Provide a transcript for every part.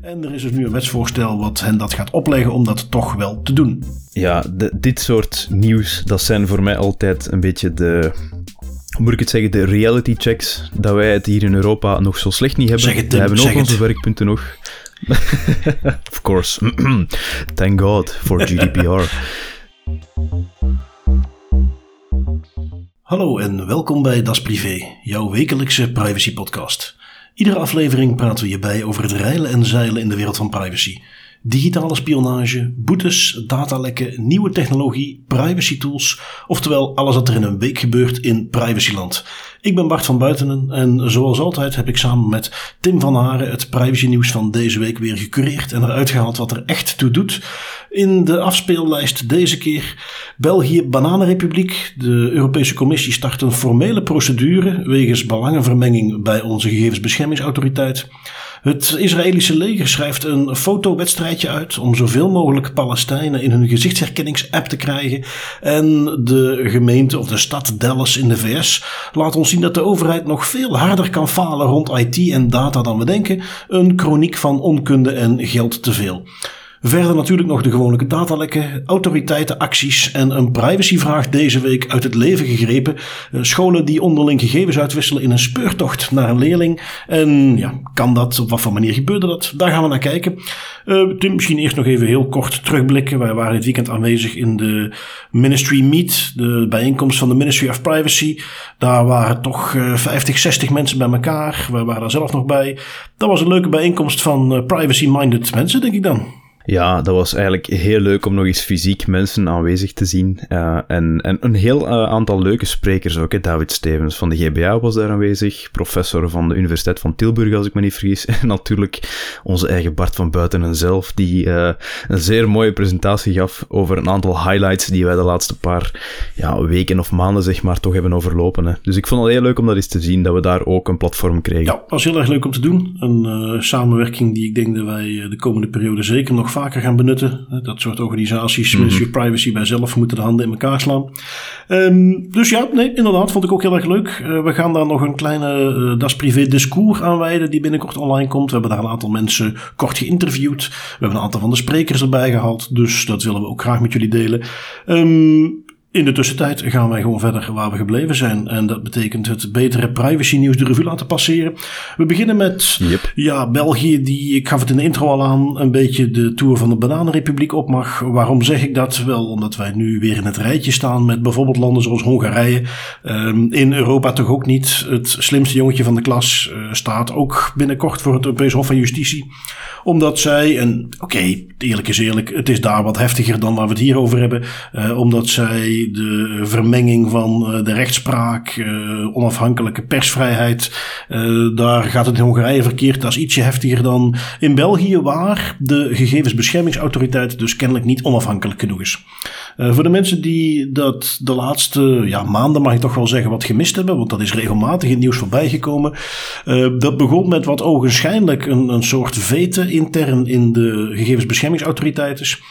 En er is dus nu een wetsvoorstel wat hen dat gaat opleggen om dat toch wel te doen. Ja, de, dit soort nieuws, dat zijn voor mij altijd een beetje de, hoe moet ik het zeggen, de reality checks, dat wij het hier in Europa nog zo slecht niet hebben. Zeg het, we hebben ook onze het. werkpunten nog. of course. Thank God for GDPR. Hallo en welkom bij Das Privé, jouw wekelijkse privacy podcast. Iedere aflevering praten we je bij over het reilen en zeilen in de wereld van privacy. Digitale spionage, boetes, datalekken, nieuwe technologie, privacy tools, oftewel alles wat er in een week gebeurt in privacyland. Ik ben Bart van Buitenen en zoals altijd heb ik samen met Tim van Haren het privacy nieuws van deze week weer gecureerd en eruit gehaald wat er echt toe doet. In de afspeellijst deze keer België Bananenrepubliek. De Europese Commissie start een formele procedure wegens belangenvermenging bij onze gegevensbeschermingsautoriteit. Het Israëlische leger schrijft een fotowedstrijdje uit om zoveel mogelijk Palestijnen in hun gezichtsherkenningsapp te krijgen. En de gemeente of de stad Dallas in de VS laat ons zien dat de overheid nog veel harder kan falen rond IT en data dan we denken. Een chroniek van onkunde en geld te veel. Verder natuurlijk nog de gewone datalekken, autoriteitenacties en een privacyvraag deze week uit het leven gegrepen. Eh, Scholen die onderling gegevens uitwisselen in een speurtocht naar een leerling. En ja, kan dat? Op wat voor manier gebeurde dat? Daar gaan we naar kijken. Eh, Tim, misschien eerst nog even heel kort terugblikken. Wij waren dit weekend aanwezig in de Ministry Meet, de bijeenkomst van de Ministry of Privacy. Daar waren toch eh, 50, 60 mensen bij elkaar. Wij waren daar zelf nog bij. Dat was een leuke bijeenkomst van eh, privacy-minded mensen, denk ik dan. Ja, dat was eigenlijk heel leuk om nog eens fysiek mensen aanwezig te zien. Uh, en, en een heel uh, aantal leuke sprekers ook. Hè. David Stevens van de GBA was daar aanwezig. Professor van de Universiteit van Tilburg, als ik me niet vergis. En natuurlijk onze eigen Bart van Buitenen zelf, die uh, een zeer mooie presentatie gaf over een aantal highlights die wij de laatste paar ja, weken of maanden zeg maar toch hebben overlopen. Hè. Dus ik vond het heel leuk om dat eens te zien, dat we daar ook een platform kregen. Ja, was heel erg leuk om te doen. Een samenwerking die ik denk dat wij de komende periode zeker nog vaker gaan benutten. Dat soort organisaties, mm -hmm. Privacy bij zelf, moeten de handen in elkaar slaan. Um, dus ja, nee, inderdaad, vond ik ook heel erg leuk. Uh, we gaan daar nog een kleine uh, Das Privé discours aan wijden die binnenkort online komt. We hebben daar een aantal mensen kort geïnterviewd. We hebben een aantal van de sprekers erbij gehaald. Dus dat willen we ook graag met jullie delen. Um, in de tussentijd gaan wij gewoon verder waar we gebleven zijn. En dat betekent het betere privacy nieuws de revue laten passeren. We beginnen met yep. ja, België, die, ik gaf het in de intro al aan, een beetje de tour van de Bananenrepubliek op mag. Waarom zeg ik dat? Wel, omdat wij nu weer in het rijtje staan met bijvoorbeeld landen zoals Hongarije. Um, in Europa toch ook niet. Het slimste jongetje van de klas uh, staat ook binnenkort voor het Europees Hof van Justitie. Omdat zij, en oké, okay, eerlijk is eerlijk, het is daar wat heftiger dan waar we het hier over hebben. Uh, omdat zij de vermenging van de rechtspraak, uh, onafhankelijke persvrijheid. Uh, daar gaat het in Hongarije verkeerd. Dat is ietsje heftiger dan in België, waar de gegevensbeschermingsautoriteit dus kennelijk niet onafhankelijk genoeg is. Voor de mensen die dat de laatste ja, maanden, mag ik toch wel zeggen, wat gemist hebben, want dat is regelmatig in het nieuws voorbij gekomen. dat begon met wat ogenschijnlijk een, een soort vete intern in de gegevensbeschermingsautoriteit is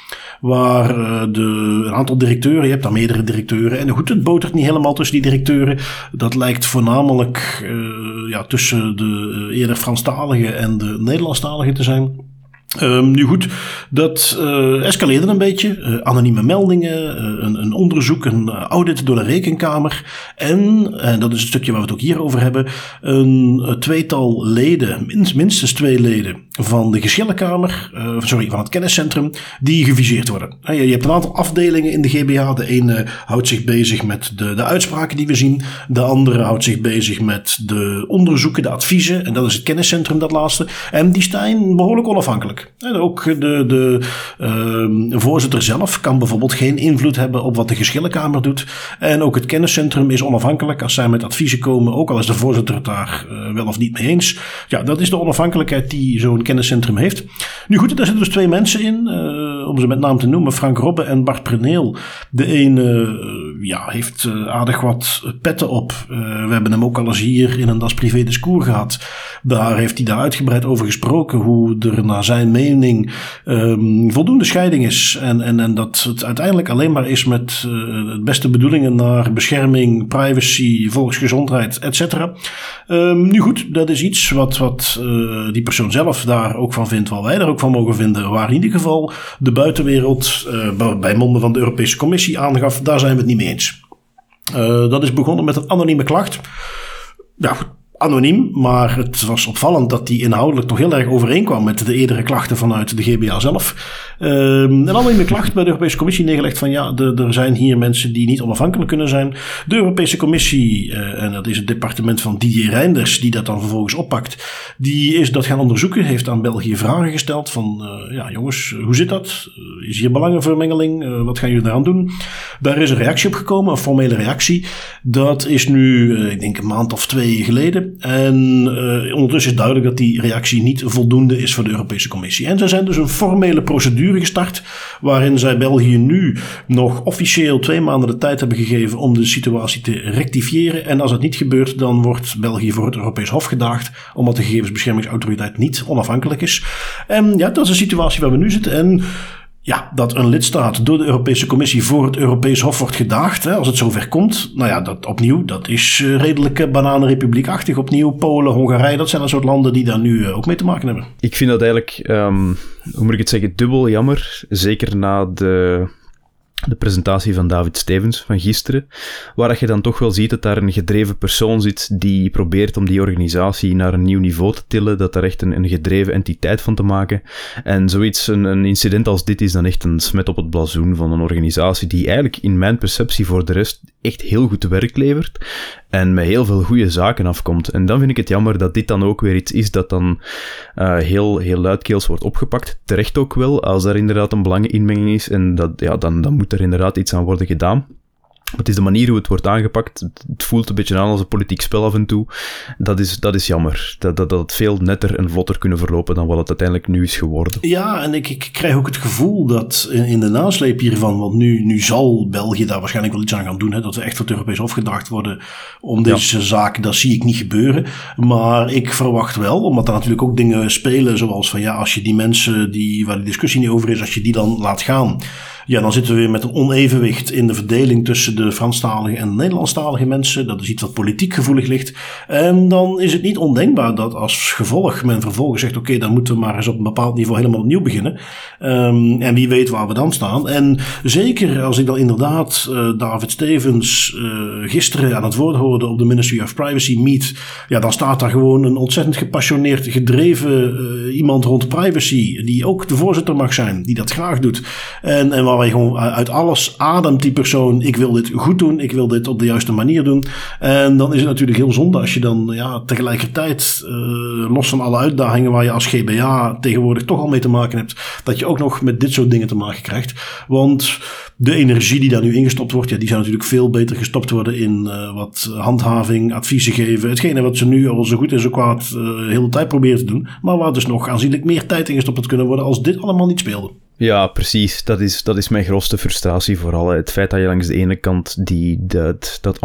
waar de, een aantal directeuren, je hebt daar meerdere directeuren. En goed, het botert niet helemaal tussen die directeuren. Dat lijkt voornamelijk uh, ja, tussen de eerder Franstaligen en de Nederlandstaligen te zijn. Um, nu goed, dat uh, escaleerde een beetje. Uh, anonieme meldingen, uh, een, een, onderzoek, een audit door de rekenkamer. En, en dat is het stukje waar we het ook hier over hebben, een tweetal leden, minst, minstens twee leden van de geschillenkamer, sorry, van het kenniscentrum, die geviseerd worden. Je, je hebt een aantal afdelingen in de GBA. De ene houdt zich bezig met de, de uitspraken die we zien. De andere houdt zich bezig met de onderzoeken, de adviezen. En dat is het kenniscentrum, dat laatste. En die staan behoorlijk onafhankelijk. En ook de, de uh, voorzitter zelf kan bijvoorbeeld geen invloed hebben op wat de geschillenkamer doet. En ook het kenniscentrum is onafhankelijk als zij met adviezen komen, ook al is de voorzitter het daar uh, wel of niet mee eens. Ja, dat is de onafhankelijkheid die zo'n kenniscentrum heeft. Nu goed, daar zitten dus twee mensen in. Uh, om ze met naam te noemen, Frank Robbe en Bart Preneel. De ene ja, heeft aardig wat petten op. we hebben hem ook al eens hier in een Das Privé Discours gehad. Daar heeft hij daar uitgebreid over gesproken, hoe er naar zijn mening um, voldoende scheiding is. En, en, en dat het uiteindelijk alleen maar is met uh, beste bedoelingen naar bescherming, privacy, volksgezondheid, etc. Um, ehm, nu goed, dat is iets wat, wat die persoon zelf daar ook van vindt, wat wij er ook van mogen vinden. Waar in ieder geval de buitenwereld uh, bij monden van de Europese Commissie aangaf, daar zijn we het niet mee eens. dat is begonnen met een anonieme klacht. Ja, anoniem, maar het was opvallend dat die inhoudelijk toch heel erg overeenkwam met de eerdere klachten vanuit de GBA zelf. Um, een anonieme klacht bij de Europese Commissie neergelegd van ja, er zijn hier mensen die niet onafhankelijk kunnen zijn. De Europese Commissie, uh, en dat is het departement van Didier Reinders, die dat dan vervolgens oppakt, die is dat gaan onderzoeken, heeft aan België vragen gesteld van uh, ja jongens, hoe zit dat? Is hier belangenvermengeling? Wat gaan jullie eraan doen? Daar is een reactie op gekomen, een formele reactie. Dat is nu, ik denk een maand of twee geleden. En uh, ondertussen is duidelijk dat die reactie niet voldoende is voor de Europese Commissie. En zij zijn dus een formele procedure gestart, waarin zij België nu nog officieel twee maanden de tijd hebben gegeven om de situatie te rectifiëren. En als dat niet gebeurt, dan wordt België voor het Europees Hof gedaagd, omdat de gegevensbeschermingsautoriteit niet onafhankelijk is. En ja, dat is de situatie waar we nu zitten. En ja, dat een lidstaat door de Europese Commissie voor het Europees Hof wordt gedaagd, hè, als het zover komt. Nou ja, dat opnieuw, dat is uh, redelijk bananenrepubliekachtig. Opnieuw Polen, Hongarije, dat zijn een soort landen die daar nu uh, ook mee te maken hebben. Ik vind dat eigenlijk, um, hoe moet ik het zeggen, dubbel jammer. Zeker na de de presentatie van David Stevens van gisteren, waar je dan toch wel ziet dat daar een gedreven persoon zit die probeert om die organisatie naar een nieuw niveau te tillen, dat daar echt een, een gedreven entiteit van te maken. En zoiets, een, een, incident als dit is dan echt een smet op het blazoen van een organisatie die eigenlijk in mijn perceptie voor de rest echt heel goed werk levert en met heel veel goede zaken afkomt. En dan vind ik het jammer dat dit dan ook weer iets is dat dan uh, heel, heel luidkeels wordt opgepakt. Terecht ook wel, als er inderdaad een belangeninmenging is en dat, ja, dan, dan moet er inderdaad iets aan worden gedaan. Het is de manier hoe het wordt aangepakt. Het voelt een beetje aan als een politiek spel af en toe. Dat is, dat is jammer. Dat, dat, dat het veel netter en vlotter kunnen verlopen dan wat het uiteindelijk nu is geworden. Ja, en ik, ik krijg ook het gevoel dat in, in de nasleep hiervan, want nu, nu zal België daar waarschijnlijk wel iets aan gaan doen, hè, dat we echt het Europees gedacht worden om deze ja. zaak, dat zie ik niet gebeuren. Maar ik verwacht wel, omdat er natuurlijk ook dingen spelen, zoals van ja, als je die mensen die, waar de discussie niet over is, als je die dan laat gaan ja, dan zitten we weer met een onevenwicht in de verdeling tussen de Franstalige en de Nederlandstalige mensen. Dat is iets wat politiek gevoelig ligt. En dan is het niet ondenkbaar dat als gevolg men vervolgens zegt: oké, dan moeten we maar eens op een bepaald niveau helemaal opnieuw beginnen. Um, en wie weet waar we dan staan. En zeker als ik dan inderdaad uh, David Stevens uh, gisteren aan het woord hoorde op de Ministry of Privacy Meet, ja, dan staat daar gewoon een ontzettend gepassioneerd, gedreven uh, iemand rond privacy, die ook de voorzitter mag zijn, die dat graag doet. En, en waar je gewoon uit alles ademt die persoon. Ik wil dit goed doen. Ik wil dit op de juiste manier doen. En dan is het natuurlijk heel zonde als je dan ja, tegelijkertijd, uh, los van alle uitdagingen waar je als GBA tegenwoordig toch al mee te maken hebt, dat je ook nog met dit soort dingen te maken krijgt. Want de energie die daar nu ingestopt wordt, ja, die zou natuurlijk veel beter gestopt worden in uh, wat handhaving, adviezen geven. Hetgene wat ze nu al zo goed en zo kwaad uh, de hele tijd proberen te doen. Maar waar dus nog aanzienlijk meer tijd in gestopt had kunnen worden als dit allemaal niet speelde. Ja, precies. Dat is, dat is mijn grootste frustratie vooral. Het feit dat je langs de ene kant die, dat, dat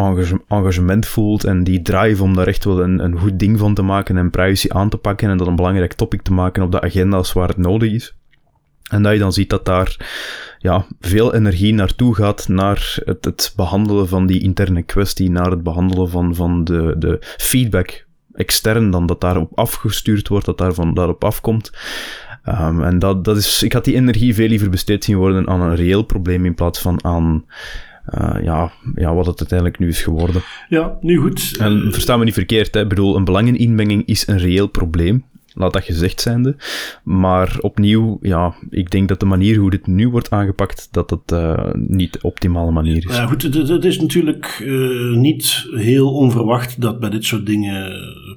engagement voelt en die drive om daar echt wel een, een goed ding van te maken en privacy aan te pakken en dat een belangrijk topic te maken op de agenda's waar het nodig is. En dat je dan ziet dat daar ja, veel energie naartoe gaat naar het, het behandelen van die interne kwestie, naar het behandelen van, van de, de feedback extern dan dat daarop afgestuurd wordt, dat daarvan, daarop afkomt. Um, en dat, dat is, ik had die energie veel liever besteed zien worden aan een reëel probleem in plaats van aan uh, ja, ja, wat het uiteindelijk nu is geworden. Ja, nu goed. En versta me niet verkeerd, hè. ik bedoel, een belangeninmenging is een reëel probleem laat dat gezegd zijnde. Maar opnieuw, ja, ik denk dat de manier hoe dit nu wordt aangepakt, dat het uh, niet de optimale manier is. Ja, goed, het, is natuurlijk uh, niet heel onverwacht dat bij dit soort dingen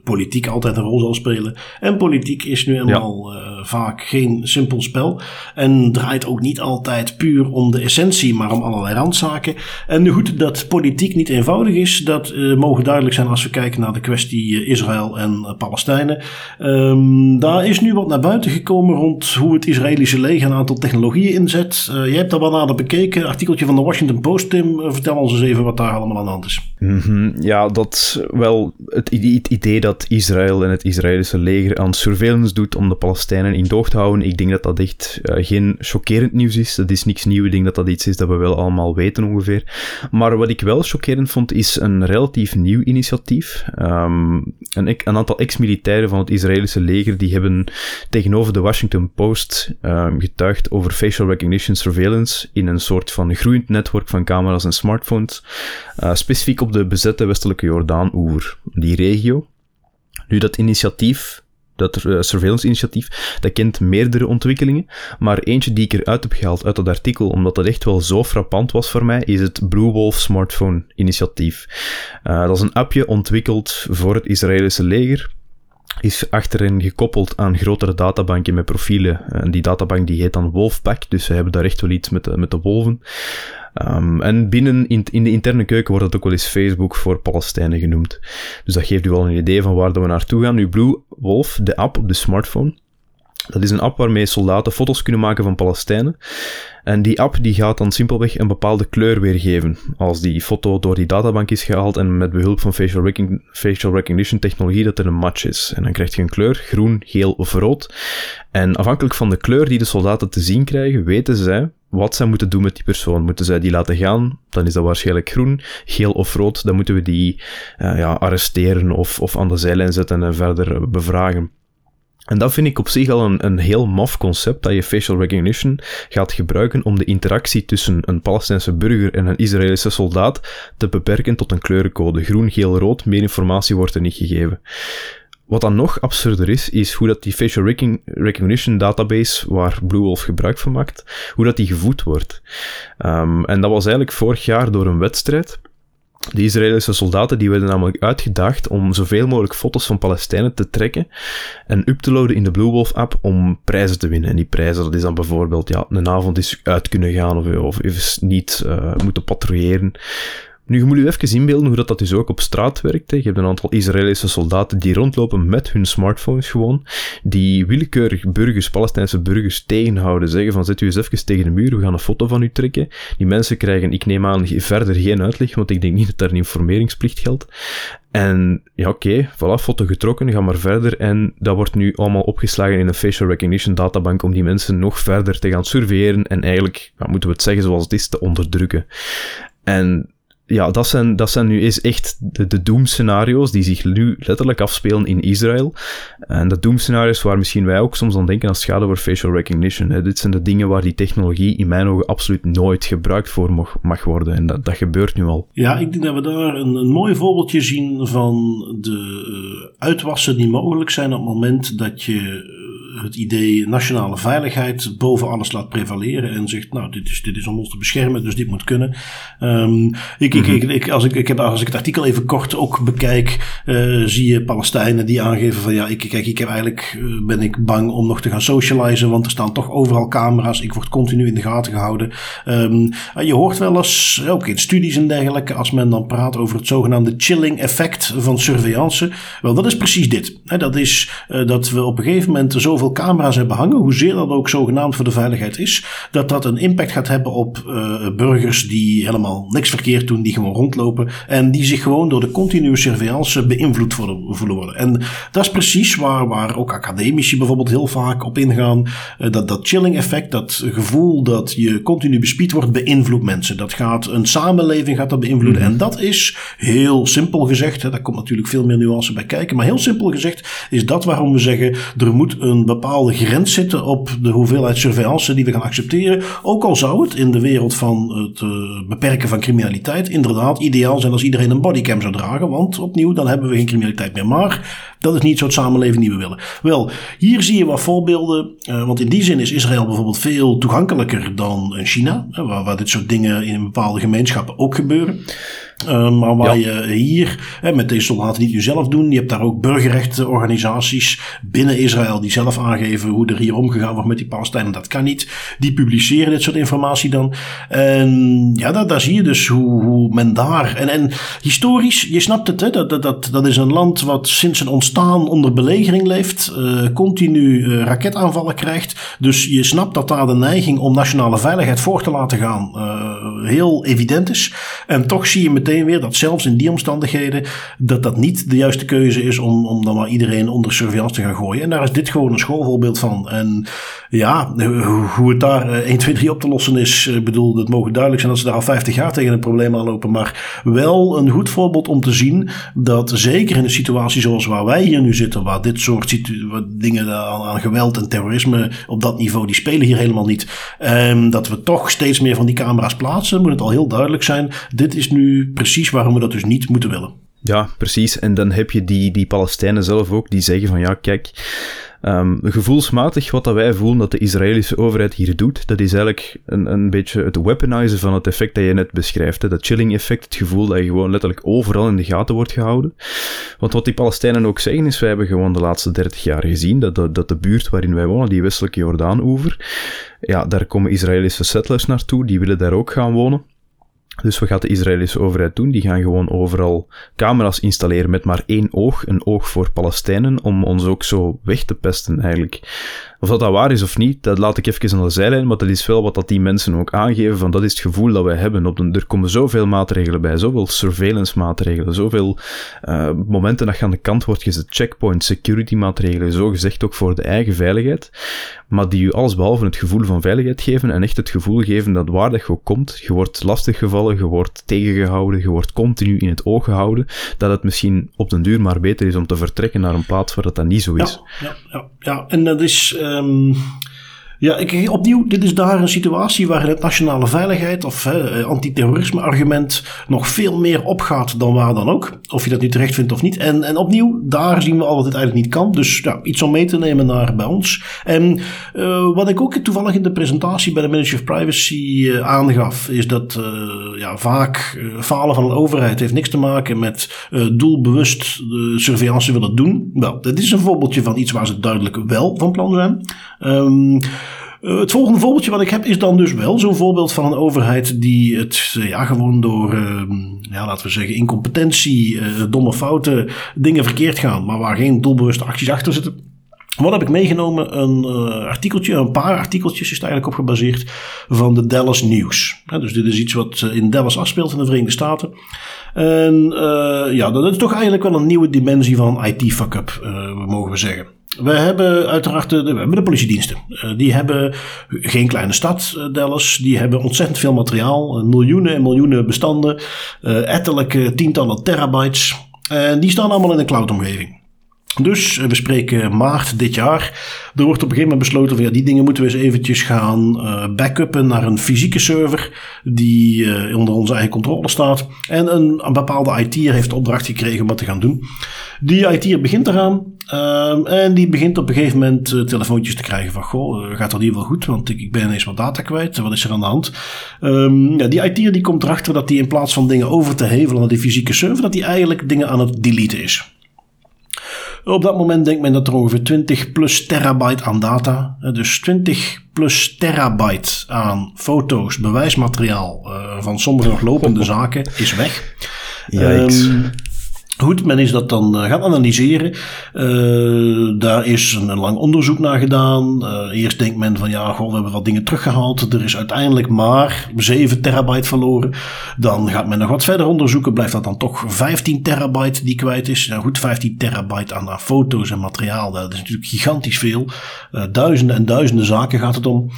politiek altijd een rol zal spelen. En politiek is nu eenmaal ja. uh, vaak geen simpel spel. En draait ook niet altijd puur om de essentie, maar om allerlei randzaken. En nu goed, dat politiek niet eenvoudig is, dat mogen duidelijk zijn als we kijken naar de kwestie Israël en Palestijnen. Um, Daar is nu wat naar buiten gekomen rond hoe het Israëlische leger een aantal technologieën inzet. Uh, jij hebt daar wel nader bekeken. Artikeltje van de Washington Post, Tim. Uh, vertel ons eens even wat daar allemaal aan de hand is. -hmm. Ja, dat wel het idee, dat Israël en het Israëlische leger aan surveillance doet om de Palestijnen in doog te houden. Ik denk dat dat echt uh, geen chockerend nieuws is. Dat is niks nieuws. Ik denk dat dat iets is dat we wel allemaal weten ongeveer. Maar wat ik wel chockerend vond, is een relatief nieuw initiatief. Um, een, een aantal ex-militairen van het Israëlische leger die hebben tegenover de Washington Post um, getuigd over facial recognition surveillance in een soort van groeiend netwerk van camera's en smartphones, uh, specifiek op de bezette westelijke Jordaan-oever, die regio. Nu, dat initiatief dat uh, surveillance initiatief, dat kent meerdere ontwikkelingen, maar eentje die ik eruit heb gehaald uit dat artikel, omdat dat echt wel zo frappant was voor mij, is het Blue Wolf Smartphone initiatief. Uh, dat is een appje ontwikkeld voor het Israëlische leger, is achterin gekoppeld aan grotere databanken met profielen. En die databank die heet dan Wolfpack, dus ze hebben daar echt wel iets met de, met de wolven. Um, en binnen in, de interne keuken wordt het ook wel eens Facebook voor Palestijnen genoemd. Dus dat geeft u wel een idee van waar we naartoe gaan. Nu, Blue Wolf, de app op de smartphone, dat is een app waarmee soldaten foto's kunnen maken van Palestijnen. En die app die gaat dan simpelweg een bepaalde kleur weergeven. Als die foto door die databank is gehaald en met behulp van facial, recognition, technologie dat er een match is. En dan krijg je een kleur, groen, geel of rood. En afhankelijk van de kleur die de soldaten te zien krijgen, weten zij wat zij moeten doen met die persoon. Moeten zij die laten gaan, dan is dat waarschijnlijk groen. Geel of rood, dan moeten we die uh, ja, arresteren of, of aan de zijlijn zetten en verder bevragen. En dat vind ik op zich al een, een heel maf concept, dat je facial recognition gaat gebruiken om de interactie tussen een Palestijnse burger en een Israëlische soldaat te beperken tot een kleurencode. Groen, geel, rood, meer informatie wordt er niet gegeven. Wat dan nog absurder is, is hoe dat die facial recognition database, waar Blue Wolf gebruik van maakt, hoe dat die gevoed wordt. Um, en dat was eigenlijk vorig jaar door een wedstrijd. De Israëlische soldaten die werden namelijk uitgedaagd om zoveel mogelijk foto's van Palestijnen te trekken en up te loaden in de Blue Wolf app om prijzen te winnen. En die prijzen, dat is dan bijvoorbeeld ja, een avond eens uit kunnen gaan of, of even niet uh, moeten patrouilleren. Nu, je moet je even inbeelden hoe dat, dat dus ook op straat werkt. Je hebt een aantal Israëlische soldaten die rondlopen met hun smartphones gewoon, die willekeurig burgers, Palestijnse burgers, tegenhouden. Zeggen van, zet u eens even tegen de muur, we gaan een foto van u trekken. Die mensen krijgen, ik neem aan, verder geen uitleg, want ik denk niet dat daar een informeringsplicht geldt. En ja, oké, okay, voilà, foto getrokken, ga maar verder. En dat wordt nu allemaal opgeslagen in een facial recognition databank om die mensen nog verder te gaan surveilleren en eigenlijk, moeten we het zeggen zoals het is, te onderdrukken. En ja, dat zijn, dat zijn nu eens echt de, de doemscenario's die zich nu letterlijk afspelen in Israël. En de doemscenario's waar misschien wij ook soms aan denken als schade voor facial recognition. Dit zijn de dingen waar die technologie in mijn ogen absoluut nooit gebruikt voor mag, mag worden. En dat, dat gebeurt nu al. Ja, ik denk dat we daar een, een mooi voorbeeldje zien van de uh, uitwassen die mogelijk zijn op het moment dat je het idee nationale veiligheid boven alles laat prevaleren en zegt, nou, dit is, dit is om ons te beschermen, dus dit moet kunnen. Um, ik, ik, ik, ik, als, ik, ik heb, als ik het artikel even kort ook bekijk, uh, zie je Palestijnen die aangeven van, ja, ik, kijk, ik heb eigenlijk, uh, ben ik bang om nog te gaan socializen, want er staan toch overal camera's, ik word continu in de gaten gehouden. Um, je hoort wel eens, ook in studies en dergelijke, als men dan praat over het zogenaamde chilling effect van surveillance, wel, dat is precies dit. He, dat is uh, dat we op een gegeven moment zoveel camera's hebben hangen, hoezeer dat ook zogenaamd voor de veiligheid is, dat dat een impact gaat hebben op uh, burgers die helemaal niks verkeerd doen, die gewoon rondlopen en die zich gewoon door de continue surveillance beïnvloed voelen worden. En dat is precies waar, waar ook academici bijvoorbeeld heel vaak op ingaan. Uh, dat, dat chilling effect, dat gevoel dat je continu bespied wordt, beïnvloedt mensen. Dat gaat een samenleving gaat dat beïnvloeden. Mm. En dat is heel simpel gezegd, hè, daar komt natuurlijk veel meer nuance bij kijken, maar heel simpel gezegd is dat waarom we zeggen, er moet een bepaalde grens zitten op de hoeveelheid surveillance die we gaan accepteren. Ook al zou het in de wereld van het uh, beperken van criminaliteit inderdaad ideaal zijn als iedereen een bodycam zou dragen. Want opnieuw, dan hebben we geen criminaliteit meer. Maar dat is niet zo'n samenleving die we willen. Wel, hier zie je wat voorbeelden. Uh, want in die zin is Israël bijvoorbeeld veel toegankelijker dan China. Waar, waar dit soort dingen in bepaalde gemeenschappen ook gebeuren. Uh, maar waar je hier hè, met deze soldaten niet nu zelf doen. Je hebt daar ook burgerrechtenorganisaties binnen Israël die zelf aangeven hoe er hier omgegaan wordt met die Palestijnen. Dat kan niet. Die publiceren dit soort informatie dan. En ja, daar, daar zie je dus hoe, hoe men daar. En, en historisch, je snapt het, hè, dat, dat, dat is een land wat sinds zijn ontstaan onder belegering leeft. Uh, continu uh, raketaanvallen krijgt. Dus je snapt dat daar de neiging om nationale veiligheid voor te laten gaan heel evident is. En toch zie je meteen weer dat zelfs in die omstandigheden dat dat niet de juiste keuze is om, om dan maar iedereen onder surveillance te gaan gooien. En daar is dit gewoon een schoolvoorbeeld van. En ja, hoe het daar 1, 2, 3 op te lossen is, ik bedoel, het mogen duidelijk zijn dat ze daar al 50 jaar tegen een probleem aanlopen. Maar wel een goed voorbeeld om te zien dat zeker in een situatie zoals waar wij hier nu zitten, waar dit soort dingen aan, aan geweld en terrorisme op dat niveau, die spelen hier helemaal niet. En dat we toch steeds meer van die camera's plaatsen, moet het al heel duidelijk zijn. Dit is nu precies waarom we dat dus niet moeten willen. Ja, precies. En dan heb je die, die Palestijnen zelf ook, die zeggen van ja, kijk, um, gevoelsmatig wat dat wij voelen dat de Israëlische overheid hier doet, dat is eigenlijk een, een beetje het weaponizen van het effect dat je net beschrijft. Hè? Dat chilling effect, het gevoel dat je gewoon letterlijk overal in de gaten wordt gehouden. Want wat die Palestijnen ook zeggen is, wij hebben gewoon de laatste 30 jaar gezien dat de, dat de buurt waarin wij wonen, die westelijke Jordaan-oever, ja, daar komen Israëlische settlers naartoe, die willen daar ook gaan wonen. Dus wat gaat de Israëlische overheid doen? Die gaan gewoon overal camera's installeren met maar één oog, een oog voor Palestijnen, om ons ook zo weg te pesten eigenlijk. Of dat, dat waar is of niet, dat laat ik even aan de zijlijn, maar dat is wel wat dat die mensen ook aangeven, van dat is het gevoel dat wij hebben. Op de, er komen zoveel maatregelen bij, zoveel surveillance maatregelen, zoveel uh, momenten dat je aan de kant wordt gezet, checkpoint, security maatregelen, zo gezegd ook voor de eigen veiligheid, maar die u allesbehalve het gevoel van veiligheid geven en echt het gevoel geven dat waar dat je ook komt, je wordt lastiggevallen, je wordt tegengehouden, je wordt continu in het oog gehouden, dat het misschien op den duur maar beter is om te vertrekken naar een plaats waar dat, dat niet zo is. Ja, ja, ja, en dat is... Uh Um, Ja, ik, opnieuw, dit is daar een situatie waarin het nationale veiligheid of uh, antiterrorisme argument nog veel meer opgaat dan waar dan ook. Of je dat nu terecht vindt of niet. En, en opnieuw, daar zien we al dat het eigenlijk niet kan. Dus ja, iets om mee te nemen naar bij ons. En uh, wat ik ook toevallig in de presentatie bij de Ministry of Privacy uh, aangaf, is dat ja, vaak falen van een overheid heeft niks te maken met doelbewust de surveillance willen doen. Nou, dat is een voorbeeldje van iets waar ze duidelijk wel van plan zijn. Um, uh, het volgende voorbeeldje wat ik heb is dan dus wel zo'n voorbeeld van een overheid die het uh, ja, gewoon door, uh, ja, laten we zeggen, incompetentie, eh, domme fouten, dingen verkeerd gaan, maar waar geen doelbewuste acties achter zitten. Wat heb ik meegenomen? Een artikeltje, een paar artikeltjes is er eigenlijk op gebaseerd van de Dallas News. dus dit is iets wat in Dallas afspeelt in de Verenigde Staten. En ja, dat is toch eigenlijk wel een nieuwe dimensie van IT-fuck-up, mogen we zeggen. We hebben uiteraard de, hebben de politiediensten. Uh, die hebben geen kleine stad, uh, Dallas. Die hebben ontzettend veel materiaal. miljoenen en miljoenen bestanden. Etterlijke tientallen terabytes. En die staan allemaal in een cloudomgeving. Dus we spreken maart dit jaar. Er wordt op een gegeven moment besloten van ja, die dingen moeten we eens eventjes gaan uh, backuppen naar een fysieke server die uh, onder onze eigen controle staat. En een, een bepaalde IT'er heeft opdracht gekregen om wat te gaan doen. Die IT'er begint eraan uh, en die begint op een gegeven moment telefoontjes te krijgen van goh, gaat dat hier wel goed? Want ik, ben ineens wat data kwijt. Wat is er aan de hand? Um, ja, die IT'er die komt erachter dat hij in plaats van dingen over te hevelen naar die fysieke server, dat hij eigenlijk dingen aan het deleten is. Op dat moment denkt men dat er ongeveer 20 plus terabyte aan data, dus 20 plus terabyte aan foto's, bewijsmateriaal uh, van sommige nog lopende zaken is weg. Um, Goed, men is dat dan uh, gaan analyseren. Uh, daar is een, lang onderzoek naar gedaan. Uh, eerst denkt men van ja, goh, we hebben wat dingen teruggehaald. Er is uiteindelijk maar 7 terabyte verloren. Dan gaat men nog wat verder onderzoeken. Blijft dat dan toch 15 terabyte die kwijt is? Nou goed, 15 terabyte aan, foto's en materiaal. Dat is natuurlijk gigantisch veel. duizenden en duizenden zaken gaat het om.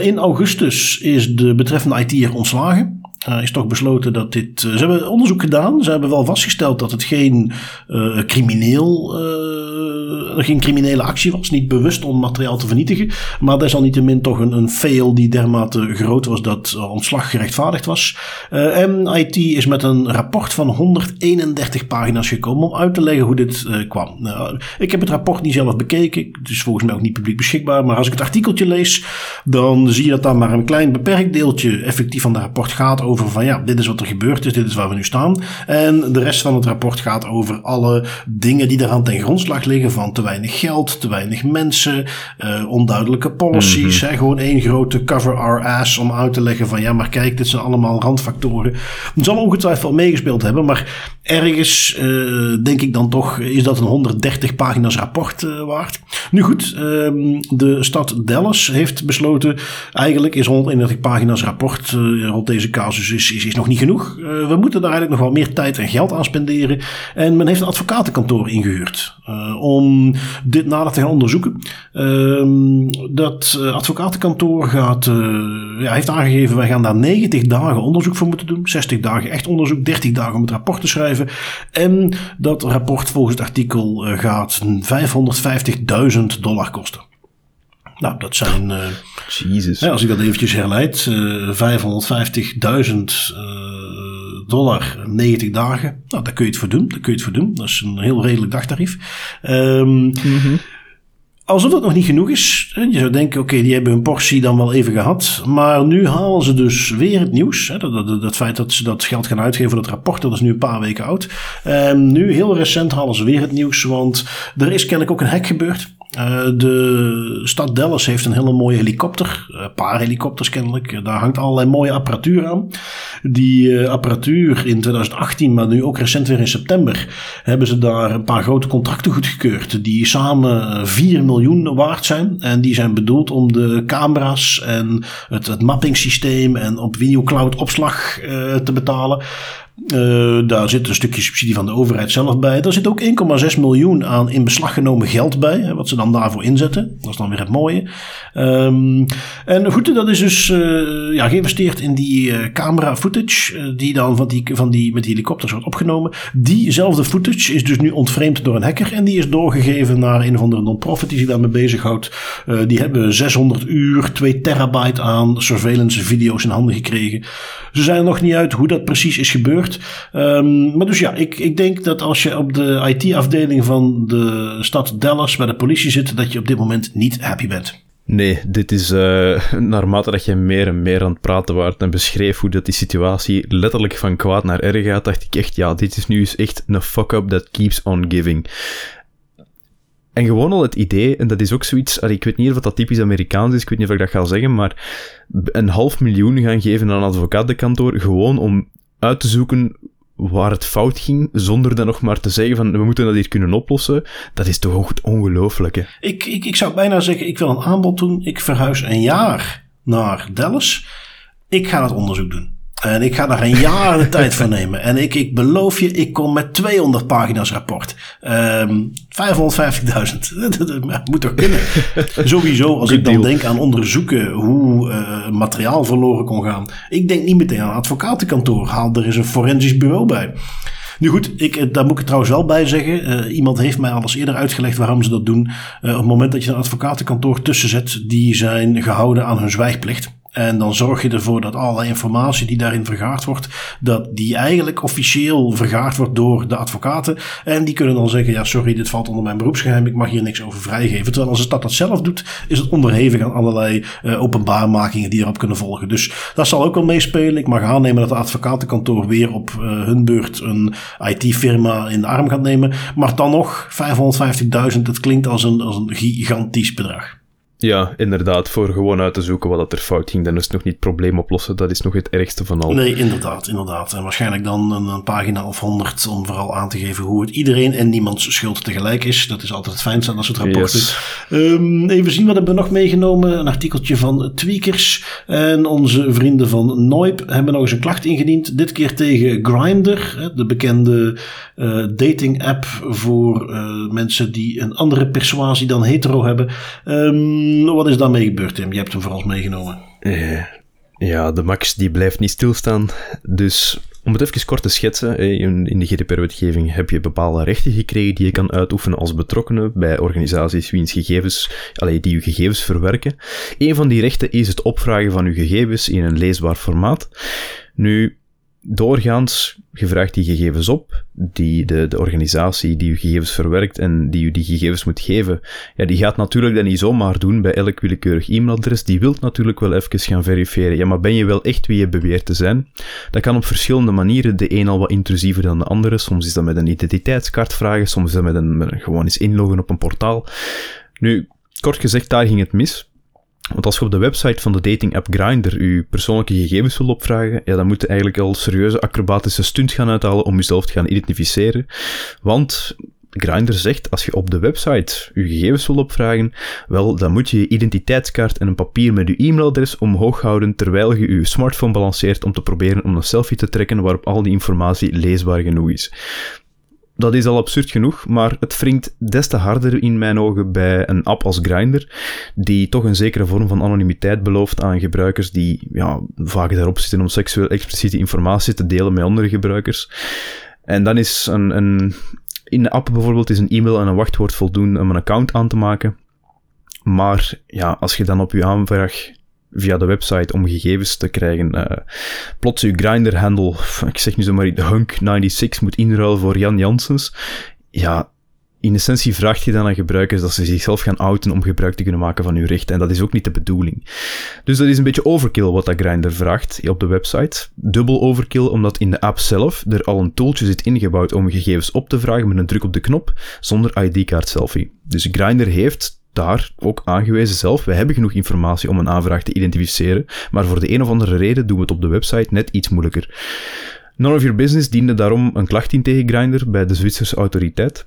in augustus is de betreffende IT'er ontslagen. Uh, is toch besloten dat dit. Uh, ze hebben onderzoek gedaan. Ze hebben wel vastgesteld dat het geen uh, crimineel. geen criminele actie was. Niet bewust om materiaal te vernietigen. Maar desalniettemin toch een, een fail die dermate groot was dat ontslag gerechtvaardigd was. en IT is met een rapport van 131 pagina's gekomen om uit te leggen hoe dit kwam. Nou, ik heb het rapport niet zelf bekeken. Het is volgens mij ook niet publiek beschikbaar. Maar als ik het artikeltje lees, dan zie je dat daar maar een klein beperkt deeltje effectief van het rapport gaat over van ja, dit is wat er gebeurd is, dit is waar we nu staan. En de rest van het rapport gaat over alle dingen die eraan ten grondslag liggen van te weinig geld, te weinig mensen, uh, onduidelijke policies. Hè, gewoon één grote cover our ass om uit te leggen van ja, maar kijk, dit zijn allemaal randfactoren. Het zal ongetwijfeld meegespeeld hebben, maar ergens uh, denk ik dan toch is dat een 130 pagina's rapport uh, waard. Nu goed, um, de stad Dallas heeft besloten, eigenlijk is 131 pagina's rapport rond deze casus is, is, is nog niet genoeg. we moeten daar eigenlijk nog wel meer tijd en geld aan spenderen. En men heeft een advocatenkantoor ingehuurd om dit nader te gaan onderzoeken. Ehm, dat advocatenkantoor gaat, ja, heeft aangegeven, wij gaan daar 90 dagen onderzoek voor moeten doen. 60 dagen echt onderzoek, 30 dagen om het rapport te schrijven. En dat rapport volgens het artikel gaat 550.000 dollar kosten. Nou, dat zijn. Uh, Jesus. als ik dat eventjes herleid, uh, 550.000 dollar 90 dagen. Nou, daar kun je het voor doen. Daar kun je het voor doen. Dat is een heel redelijk dagtarief. Um, mm -hmm. Alsof dat nog niet genoeg is. Je zou denken, oké, die hebben hun portie dan wel even gehad. Maar nu halen ze dus weer het nieuws. Dat, dat, dat feit dat ze dat geld gaan uitgeven voor dat rapport, dat is nu een paar weken oud. Um, nu, heel recent, halen ze weer het nieuws. Want er is kennelijk ook een hack gebeurd. Uh, de stad Dallas heeft een hele mooie helikopter. Een paar helikopters kennelijk. Daar hangt allerlei mooie apparatuur aan. Die apparatuur in 2018, maar nu ook recent weer in september, hebben ze daar een paar grote contracten goedgekeurd. Die samen 4 miljoen waard zijn. En die zijn bedoeld om de camera's en het, het mappingsysteem en op videocloud opslag te betalen. Uh, daar zit een stukje subsidie van de overheid zelf bij. Daar zit ook 1,6 miljoen aan in beslag genomen geld bij, wat ze dan daarvoor inzetten. Dat is dan weer het mooie. Um, en goed, dat is dus uh, ja, geïnvesteerd in die uh, camera footage, die dan van die, van die, met die helikopters wordt opgenomen. Diezelfde footage is dus nu ontvreemd door een hacker en die is doorgegeven naar een of andere non-profit die zich daarmee bezighoudt. die hebben 600 uur, 2 terabyte aan surveillance video's in handen gekregen. Ze zijn er nog niet uit hoe dat precies is gebeurd. Um, maar dus ja, ik, ik denk dat als je op de IT-afdeling van de stad Dallas bij de politie zit, dat je op dit moment niet happy bent. Nee, dit is uh, naarmate dat je meer en meer aan het praten waart en beschreef hoe dat die situatie letterlijk van kwaad naar erg gaat, dacht ik echt, ja, dit is nu eens echt een fuck-up that keeps on giving. En gewoon al het idee, en dat is ook zoiets, ik weet niet of dat typisch Amerikaans is, ik weet niet of ik dat ga zeggen, maar een half miljoen gaan geven aan een advocatenkantoor, gewoon om uit te zoeken waar het fout ging, zonder dan nog maar te zeggen van we moeten dat hier kunnen oplossen, dat is toch ook ongelooflijk. Ik, ik, ik zou bijna zeggen, ik wil een aanbod doen, ik verhuis een jaar naar Dallas, ik ga dat onderzoek doen. En ik ga daar een jaar de tijd voor nemen. En ik, ik beloof je, ik kom met 200 pagina's rapport. Um, 550.000. Dat moet toch kunnen? Sowieso, als ik dan denk aan onderzoeken hoe uh, materiaal verloren kon gaan. Ik denk niet meteen aan een advocatenkantoor. Haal er eens een forensisch bureau bij. Nu goed, ik, eh, daar moet ik het trouwens wel bij zeggen. Uh, iemand heeft mij al eens eerder uitgelegd waarom ze dat doen. Uh, op het moment dat je een advocatenkantoor tussen zet, die zijn gehouden aan hun zwijgplicht. En dan zorg je ervoor dat alle informatie die daarin vergaard wordt, dat die eigenlijk officieel vergaard wordt door de advocaten. En die kunnen dan zeggen, ja sorry, dit valt onder mijn beroepsgeheim, ik mag hier niks over vrijgeven. Terwijl als de stad dat zelf doet, is het onderhevig aan allerlei uh, openbaarmakingen die erop kunnen volgen. Dus dat zal ook wel meespelen. Ik mag aannemen dat het advocatenkantoor weer op uh, hun beurt een IT-firma in de arm gaat nemen. Maar dan nog, 550.000, dat klinkt als een, als een gigantisch bedrag. Ja, inderdaad. Voor gewoon uit te zoeken wat er fout ging, dan is het nog niet het probleem oplossen. Dat is nog het ergste van al. Nee, inderdaad, inderdaad. En waarschijnlijk dan een, een pagina of honderd om vooral aan te geven hoe het iedereen en niemands schuld tegelijk is. Dat is altijd het fijnste als het rapport is. Um, even zien, wat hebben we nog meegenomen? Een artikeltje van Tweakers. En onze vrienden van Noip hebben nog eens een klacht ingediend. Dit keer tegen Grindr, de bekende uh, dating app voor uh, mensen die een andere persuasie dan hetero hebben. Um, wat is daarmee gebeurd, Tim? Je hebt hem voor ons meegenomen. Uh, ja, de Max die blijft niet stilstaan. Dus om het even kort te schetsen, in de GDPR-wetgeving heb je bepaalde rechten gekregen die je kan uitoefenen als betrokkenen bij organisaties wiens gegevens, allee, die je gegevens verwerken. Een van die rechten is het opvragen van je gegevens in een leesbaar formaat. Nu, doorgaans, gevraagd die gegevens op, die de, de organisatie die uw gegevens verwerkt en die u die gegevens moet geven, ja, die gaat natuurlijk dat niet zomaar doen bij elk willekeurig e-mailadres. Die wilt natuurlijk wel even gaan verifiëren. Ja, maar ben je wel echt wie je beweert te zijn? Dat kan op verschillende manieren. De een al wat intrusiever dan de andere. Soms is dat met een identiteitskaart vragen, soms is dat met met een gewoon eens inloggen op een portaal. Nu, kort gezegd, daar ging het mis. Want als je op de website van de dating app Grindr je persoonlijke gegevens wil opvragen, ja, dan moet je eigenlijk al serieuze acrobatische stunt gaan uithalen om jezelf te gaan identificeren. Want Grindr zegt, als je op de website je gegevens wil opvragen, wel, dan moet je je identiteitskaart en een papier met je e-mailadres omhoog houden terwijl je je smartphone balanceert om te proberen om een selfie te trekken waarop al die informatie leesbaar genoeg is dat is al absurd genoeg, maar het wringt des te harder in mijn ogen bij een app als Grindr, die toch een zekere vorm van anonimiteit belooft aan gebruikers die ja, vaak daarop zitten om seksueel expliciete informatie te delen met andere gebruikers. En dan is een, een in de app bijvoorbeeld is een e-mail en een wachtwoord voldoende om een account aan te maken. Maar ja, als je dan op je aanvraag via de website om gegevens te krijgen. Uh, plots uw grinder-handle, ik zeg nu zomaar, de Hunk96 moet inruilen voor Jan Janssens. Ja, in essentie vraagt je dan aan gebruikers dat ze zichzelf gaan outen om gebruik te kunnen maken van uw rechten. En dat is ook niet de bedoeling. Dus dat is een beetje overkill wat dat Grindr vraagt op de website. Dubbel overkill omdat in de app zelf er al een tooltje zit ingebouwd om gegevens op te vragen met een druk op de knop zonder ID-kaart selfie. Dus Grindr heeft daar ook aangewezen zelf. We hebben genoeg informatie om een aanvraag te identificeren, maar voor de een of andere reden doen we het op de website net iets moeilijker. None of Your Business diende daarom een klacht in tegen Grindr bij de Zwitserse autoriteit.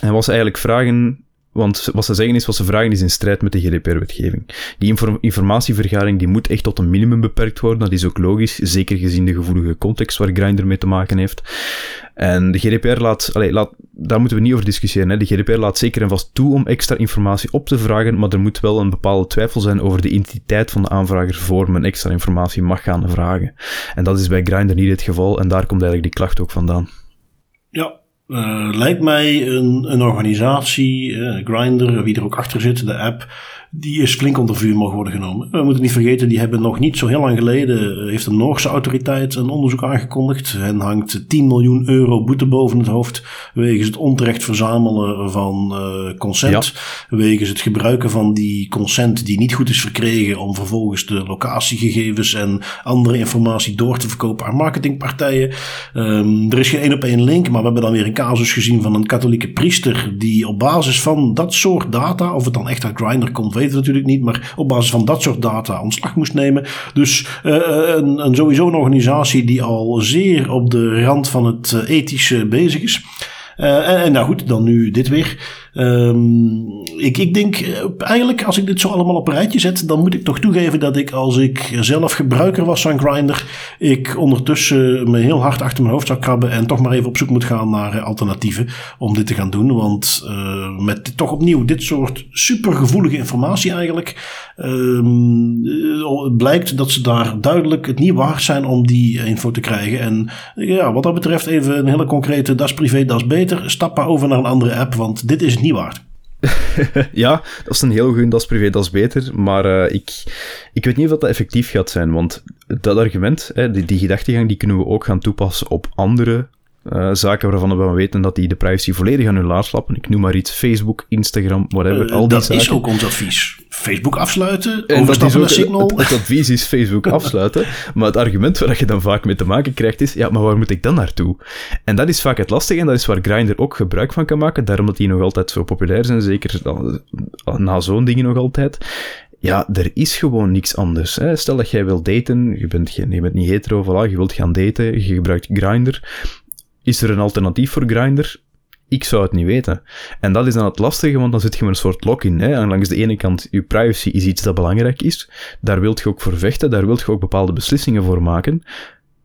En was eigenlijk vragen want wat ze zeggen is, wat ze vragen is in strijd met de GDPR-wetgeving. Die informatievergaring die moet echt tot een minimum beperkt worden. Dat is ook logisch, zeker gezien de gevoelige context waar Grindr mee te maken heeft. En de GDPR laat, allez, laat daar moeten we niet over discussiëren. Hè. De GDPR laat zeker en vast toe om extra informatie op te vragen, maar er moet wel een bepaalde twijfel zijn over de identiteit van de aanvrager voor men extra informatie mag gaan vragen. En dat is bij Grindr niet het geval en daar komt eigenlijk die klacht ook vandaan. Ja, uh, lijkt mij een, een organisatie, uh, Grindr, wie er ook achter zit, de app, die is flink onder vuur mogen worden genomen. We moeten niet vergeten, die hebben nog niet zo heel lang geleden, eh, heeft een Noorse autoriteit een onderzoek aangekondigd. En hangt 10 miljoen euro boete boven het hoofd wegens het onterecht verzamelen van uh, consent. Wegens het gebruiken van die consent die niet goed is verkregen om vervolgens de locatiegegevens en andere informatie door te verkopen aan marketingpartijen. Um, er is geen één op één link, maar we hebben dan weer een casus gezien van een katholieke priester die op basis van dat soort data, of het dan echt uit Grindr komt, weten natuurlijk niet, maar op basis van dat soort data ontslag moest nemen. Dus uh, een, een, sowieso een organisatie die al zeer op de rand van het uh, ethische bezig is. En nou goed, dan nu dit weer. Um, ik, ik denk eh, eigenlijk, als ik dit zo allemaal op een rijtje zet, dan moet ik toch toegeven dat ik, als ik zelf gebruiker was van Grindr, ik ondertussen me heel hard achter mijn hoofd zou krabben en toch maar even op zoek moet gaan naar eh, alternatieven om dit te gaan doen. Want uh, met toch opnieuw dit soort supergevoelige informatie eigenlijk, um, blijkt dat ze daar duidelijk het niet waard zijn om die info te krijgen. En ja, wat dat betreft even een hele concrete, das privé, das beter. Stap maar over naar een andere app, want dit is niet waard. ja, dat is een heel goed, dat is privé, dat is beter. Maar uh, ik, ik weet niet of dat effectief gaat zijn, want dat argument, hè, die, die gedachtegang, die kunnen we ook gaan toepassen op andere uh, zaken waarvan we weten dat die de privacy volledig aan hun laars slappen. Ik noem maar iets, Facebook, Instagram, whatever, uh, al die dat zaken. is ook ons advies. Facebook afsluiten, en overstappen naar Signal. Het, het, advies is Facebook afsluiten, maar het argument waar je dan vaak mee te maken krijgt is, ja, maar waar moet ik dan naartoe? En dat is vaak het lastige en dat is waar Grindr ook gebruik van kan maken, daarom dat die nog altijd zo populair zijn, zeker na zo'n dingen nog altijd ja, er is gewoon niks anders. Hè. Stel dat jij wilt daten, je bent, je, je bent niet hetero, voilà, je wilt gaan daten, je gebruikt Grindr. Is er een alternatief voor Grindr? Ik zou het niet weten. En dat is dan het lastige, want dan zit je met een soort lock-in. En langs de ene kant, je privacy is iets dat belangrijk is. Daar wilt je ook voor vechten, daar wilt je ook bepaalde beslissingen voor maken.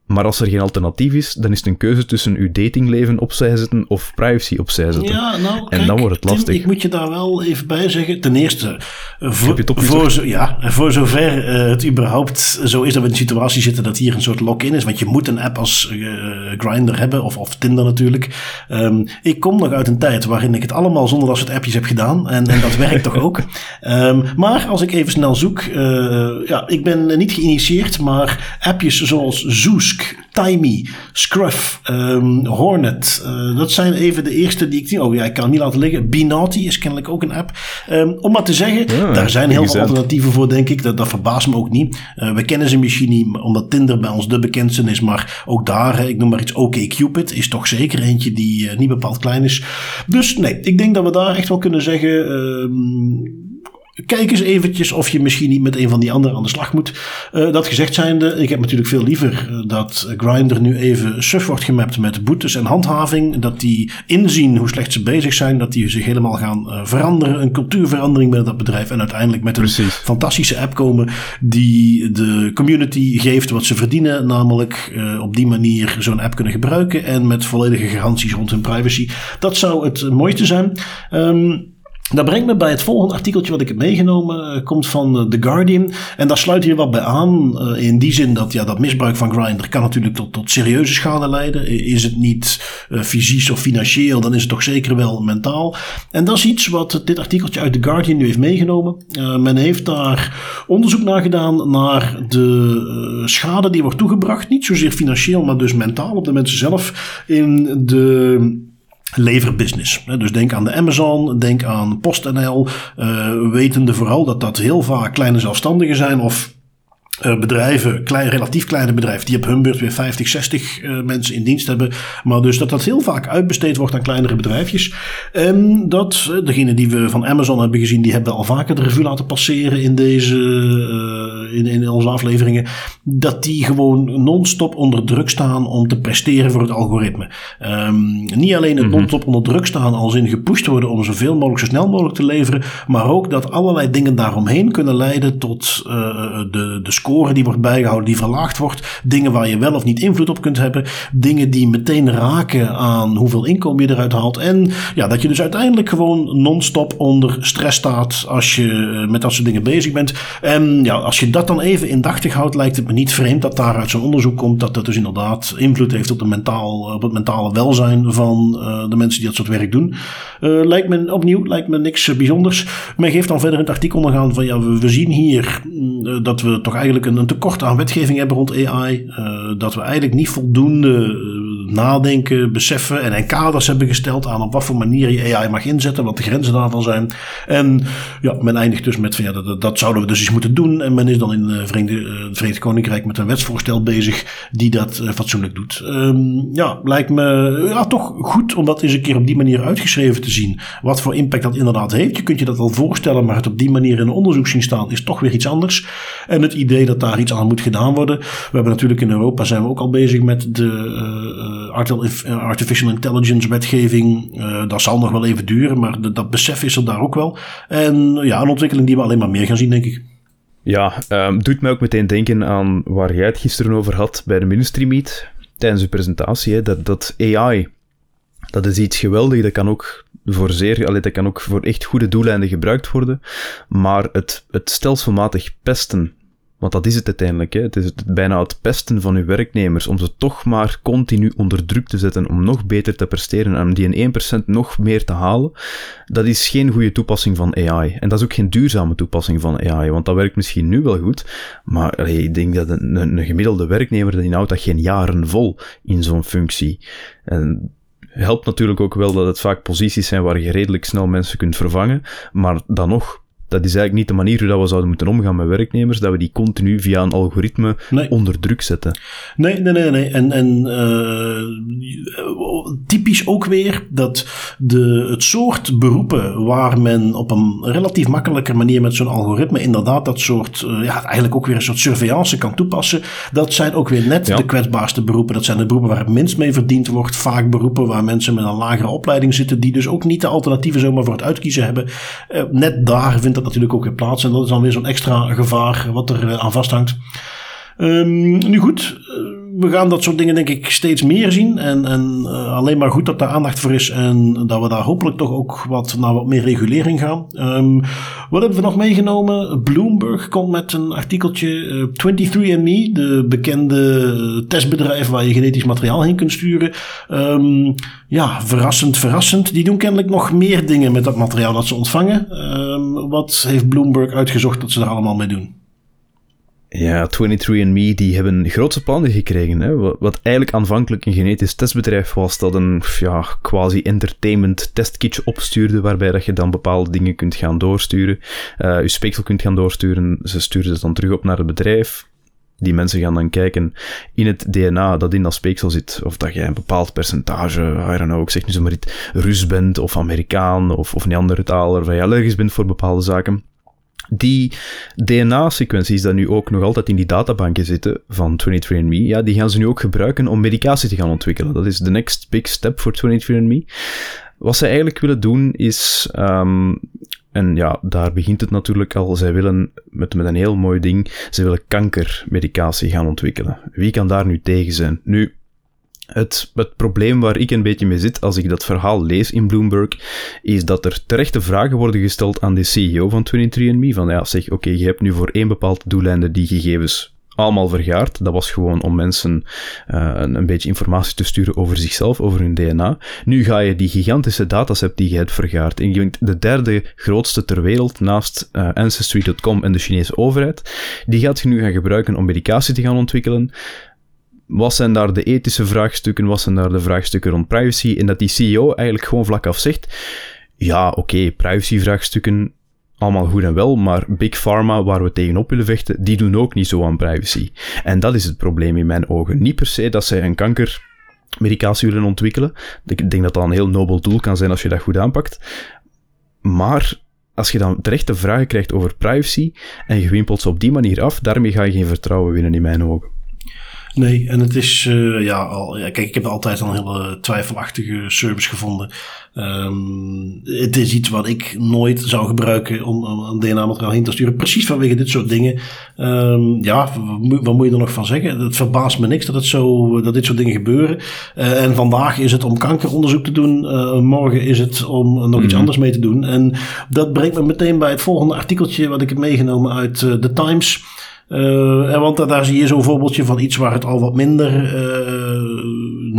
Maar als er geen alternatief is, dan is het een keuze tussen uw datingleven opzij zetten of privacy opzij zetten. Ja, nou, en dan wordt het lastig. Tim, ik moet je daar wel even bij zeggen. Ten eerste, voor, voor, zo, ja, voor zover uh, het überhaupt zo is dat we in een situatie zitten dat hier een soort lock-in is. Want je moet een app als uh, Grindr hebben, of, of Tinder natuurlijk. Um, ik kom nog uit een tijd waarin ik het allemaal zonder dat soort appjes heb gedaan. En, en dat werkt toch ook. Um, maar als ik even snel zoek. Uh, ja, ik ben niet geïnitieerd, maar appjes zoals Zoos Boosk, Timey, Scruff, um, Hornet. Uh, dat zijn even de eerste die ik zie. Oh ja, ik kan niet laten liggen. Binaughty is kennelijk ook een app. Um, om maar te zeggen, ja, daar zijn heel veel alternatieven voor, denk ik. Dat, dat verbaast me ook niet. Uh, we kennen ze misschien niet, omdat Tinder bij ons de bekendste is. Maar ook daar, ik noem maar iets, OK Cupid is toch zeker eentje die uh, niet bepaald klein is. Dus nee, ik denk dat we daar echt wel kunnen zeggen... Kijk eens eventjes of je misschien niet met een van die anderen aan de slag moet. Uh, dat gezegd zijnde, ik heb natuurlijk veel liever uh, dat Grindr nu even suf wordt gemapt met boetes en handhaving. Dat die inzien hoe slecht ze bezig zijn. Dat die zich helemaal gaan uh, veranderen. Een cultuurverandering binnen dat bedrijf. En uiteindelijk met Precies. een fantastische app komen die de community geeft wat ze verdienen. Namelijk op die manier zo'n app kunnen gebruiken. En met volledige garanties rond hun privacy. Dat zou het mooiste zijn. Um, dat brengt me bij het volgende artikeltje wat ik heb meegenomen. Uh, komt van uh, The Guardian. En daar sluit hier wat bij aan. Uh, in die zin dat ja, dat misbruik van Grindr kan natuurlijk tot, tot serieuze schade leiden. Is het niet fysiek of financieel, dan is het toch zeker wel mentaal. En dat is iets wat dit artikeltje uit The Guardian nu heeft meegenomen. men heeft daar onderzoek naar gedaan naar de schade die wordt toegebracht. Niet zozeer financieel, maar dus mentaal op de mensen zelf. In de leverbusiness. Dus denk aan de Amazon, denk aan PostNL, uh, wetende vooral dat dat heel vaak kleine zelfstandigen zijn of uh, bedrijven, klein, relatief kleine bedrijven, die op hun beurt weer 50, 60 uh, mensen in dienst hebben. Maar dus dat dat heel vaak uitbesteed wordt aan kleinere bedrijfjes. En dat, degene die we van Amazon hebben gezien, die hebben al vaker de revue laten passeren in deze, in, in onze afleveringen. Dat die gewoon non-stop onder druk staan om te presteren voor het algoritme. Um, niet alleen het -hmm. non-stop onder druk staan als in gepusht worden om zoveel mogelijk, zo snel mogelijk te leveren. Maar ook dat allerlei dingen daaromheen kunnen leiden tot de, de score die wordt bijgehouden, die verlaagd wordt. Dingen waar je wel of niet invloed op kunt hebben. Dingen die meteen raken aan hoeveel inkomen je eruit haalt. En ja, dat je dus uiteindelijk gewoon non-stop onder stress staat als je eh, met dat soort dingen bezig bent. En ja, als je dat dan even indachtig houdt, lijkt het me niet vreemd dat daar uit zo'n onderzoek komt dat dat dus inderdaad invloed heeft op, de mentaal, op het mentale welzijn van uh, de mensen die dat soort werk doen. Uh, lijkt me opnieuw, lijkt me niks bijzonders. Men geeft dan verder het artikel nog aan van ja, we, zien hier uh, dat we toch eigenlijk een, een tekort aan wetgeving hebben rond AI. Dat we eigenlijk niet voldoende nadenken, beseffen en, en kaders hebben gesteld aan op wat voor manier je AI mag inzetten, wat de grenzen daarvan zijn. En ja, men eindigt dus met van ja, dat, dat zouden we dus eens moeten doen. En men is dan in het Verenigde, Verenigd Koninkrijk met een wetsvoorstel bezig die dat uh, fatsoenlijk doet. Um, ja, lijkt me ja, toch goed om dat eens een keer op die manier uitgeschreven te zien. Wat voor impact dat inderdaad heeft. Je kunt je dat wel voorstellen, maar het op die manier in een onderzoek zien staan is toch weer iets anders. En het idee dat daar iets aan moet gedaan worden. We hebben natuurlijk in Europa zijn we ook al bezig met de artificial intelligence wetgeving. Uh, dat zal nog wel even duren, maar dat besef is er daar ook wel. En ja, een ontwikkeling die we alleen maar meer gaan zien, denk ik. Ja, um, doet mij ook meteen denken aan waar jij het gisteren over had bij de Ministry Meet tijdens de presentatie. Hè, dat, dat AI, dat is iets geweldigs. Dat kan ook voor zeer, allee, dat kan ook voor echt goede doeleinden gebruikt worden. Maar het, het stelselmatig pesten want dat is het uiteindelijk. Hè. Het is bijna het pesten van uw werknemers om ze toch maar continu onder druk te zetten om nog beter te presteren en om die in 1% nog meer te halen. Dat is geen goede toepassing van AI. En dat is ook geen duurzame toepassing van AI, want dat werkt misschien nu wel goed, maar ik denk dat een, gemiddelde werknemer die houdt dat geen jaren vol in zo'n functie. En helpt natuurlijk ook wel dat het vaak posities zijn waar je redelijk snel mensen kunt vervangen, maar dan nog dat is eigenlijk niet de manier hoe dat we zouden moeten omgaan met werknemers, dat we die continu via een algoritme nee. onder druk zetten. Nee, nee, nee. nee. En, en uh, typisch ook weer dat de, het soort beroepen waar men op een relatief makkelijke manier met zo'n algoritme inderdaad dat soort, uh, ja, eigenlijk ook weer een soort surveillance kan toepassen, dat zijn ook weer net ja. de kwetsbaarste beroepen. Dat zijn de beroepen waar het minst mee verdiend wordt. Vaak beroepen waar mensen met een lagere opleiding zitten, die dus ook niet de alternatieven zomaar voor het uitkiezen hebben. Uh, net daar vindt dat natuurlijk ook weer plaats. En dat is dan weer zo'n extra gevaar wat er uh, aan vasthangt. Um, nu goed, we gaan dat soort dingen denk ik steeds meer zien. En, en uh, alleen maar goed dat daar aandacht voor is. En dat we daar hopelijk toch ook wat naar wat meer regulering gaan. Um, wat hebben we nog meegenomen? Bloomberg komt met een artikeltje. Uh, 23andMe, de bekende testbedrijf waar je genetisch materiaal heen kunt sturen. Um, ja, verrassend, verrassend. Die doen kennelijk nog meer dingen met dat materiaal dat ze ontvangen. Um, wat heeft Bloomberg uitgezocht dat ze er allemaal mee doen? Ja, 23andMe, die hebben grootse plannen gekregen. Hè? Wat eigenlijk aanvankelijk een genetisch testbedrijf was, dat een ja, quasi-entertainment testkitje opstuurde, waarbij dat je dan bepaalde dingen kunt gaan doorsturen. Uh, je speeksel kunt gaan doorsturen. Ze stuurden het dan terug op naar het bedrijf. Die mensen gaan dan kijken in het DNA dat in dat speeksel zit, of dat jij een bepaald percentage, I don't know, ik zeg nu zomaar iets, Rus bent, of Amerikaan, of, of Neandertaler, of je allergisch bent voor bepaalde zaken. Die DNA-sequenties die nu ook nog altijd in die databanken zitten van 23andMe, ja, die gaan ze nu ook gebruiken om medicatie te gaan ontwikkelen. Dat is de next big step voor 23andMe. Wat ze eigenlijk willen doen is, um, en ja, daar begint het natuurlijk al, zij willen met, met een heel mooi ding, ze willen kankermedicatie gaan ontwikkelen. Wie kan daar nu tegen zijn? Nu, het, het, probleem waar ik een beetje mee zit als ik dat verhaal lees in Bloomberg, is dat er terechte vragen worden gesteld aan de CEO van 23andMe. Van ja, zeg, oké, je hebt nu voor één bepaald doeleinde die gegevens allemaal vergaard. Dat was gewoon om mensen uh, een, een, beetje informatie te sturen over zichzelf, over hun DNA. Nu ga je die gigantische dataset die je hebt vergaard. En je bent de derde grootste ter wereld naast uh, Ancestry.com en de Chinese overheid. Die gaat je nu gaan gebruiken om medicatie te gaan ontwikkelen wat zijn daar de ethische vraagstukken, wat zijn daar de vraagstukken rond privacy, en dat die CEO eigenlijk gewoon vlak af zegt, ja, oké, okay, privacy-vraagstukken, allemaal goed en wel, maar Big Pharma, waar we tegenop willen vechten, die doen ook niet zo aan privacy. En dat is het probleem in mijn ogen. Niet per se dat zij een kankermedicatie willen ontwikkelen. Ik denk dat dat een heel nobel doel kan zijn als je dat goed aanpakt. Maar als je dan terechte vragen krijgt over privacy en je wimpelt ze op die manier af, daarmee ga je geen vertrouwen winnen in mijn ogen. Nee, en het is, uh, ja, al, ja, kijk, ik heb altijd al een hele twijfelachtige service gevonden. Um, het is iets wat ik nooit zou gebruiken om, een DNA-materiaal heen te sturen. Precies vanwege dit soort dingen. Um, ja, wat, moet je er nog van zeggen? Het verbaast me niks dat, het zo, dat dit soort dingen gebeuren. Uh, en vandaag is het om kankeronderzoek te doen. Uh, morgen is het om nog iets mhm. anders mee te doen. En dat brengt me meteen bij het volgende artikeltje wat ik heb meegenomen uit The Times. Uh, want daar zie je zo'n voorbeeldje van iets waar het al wat minder uh,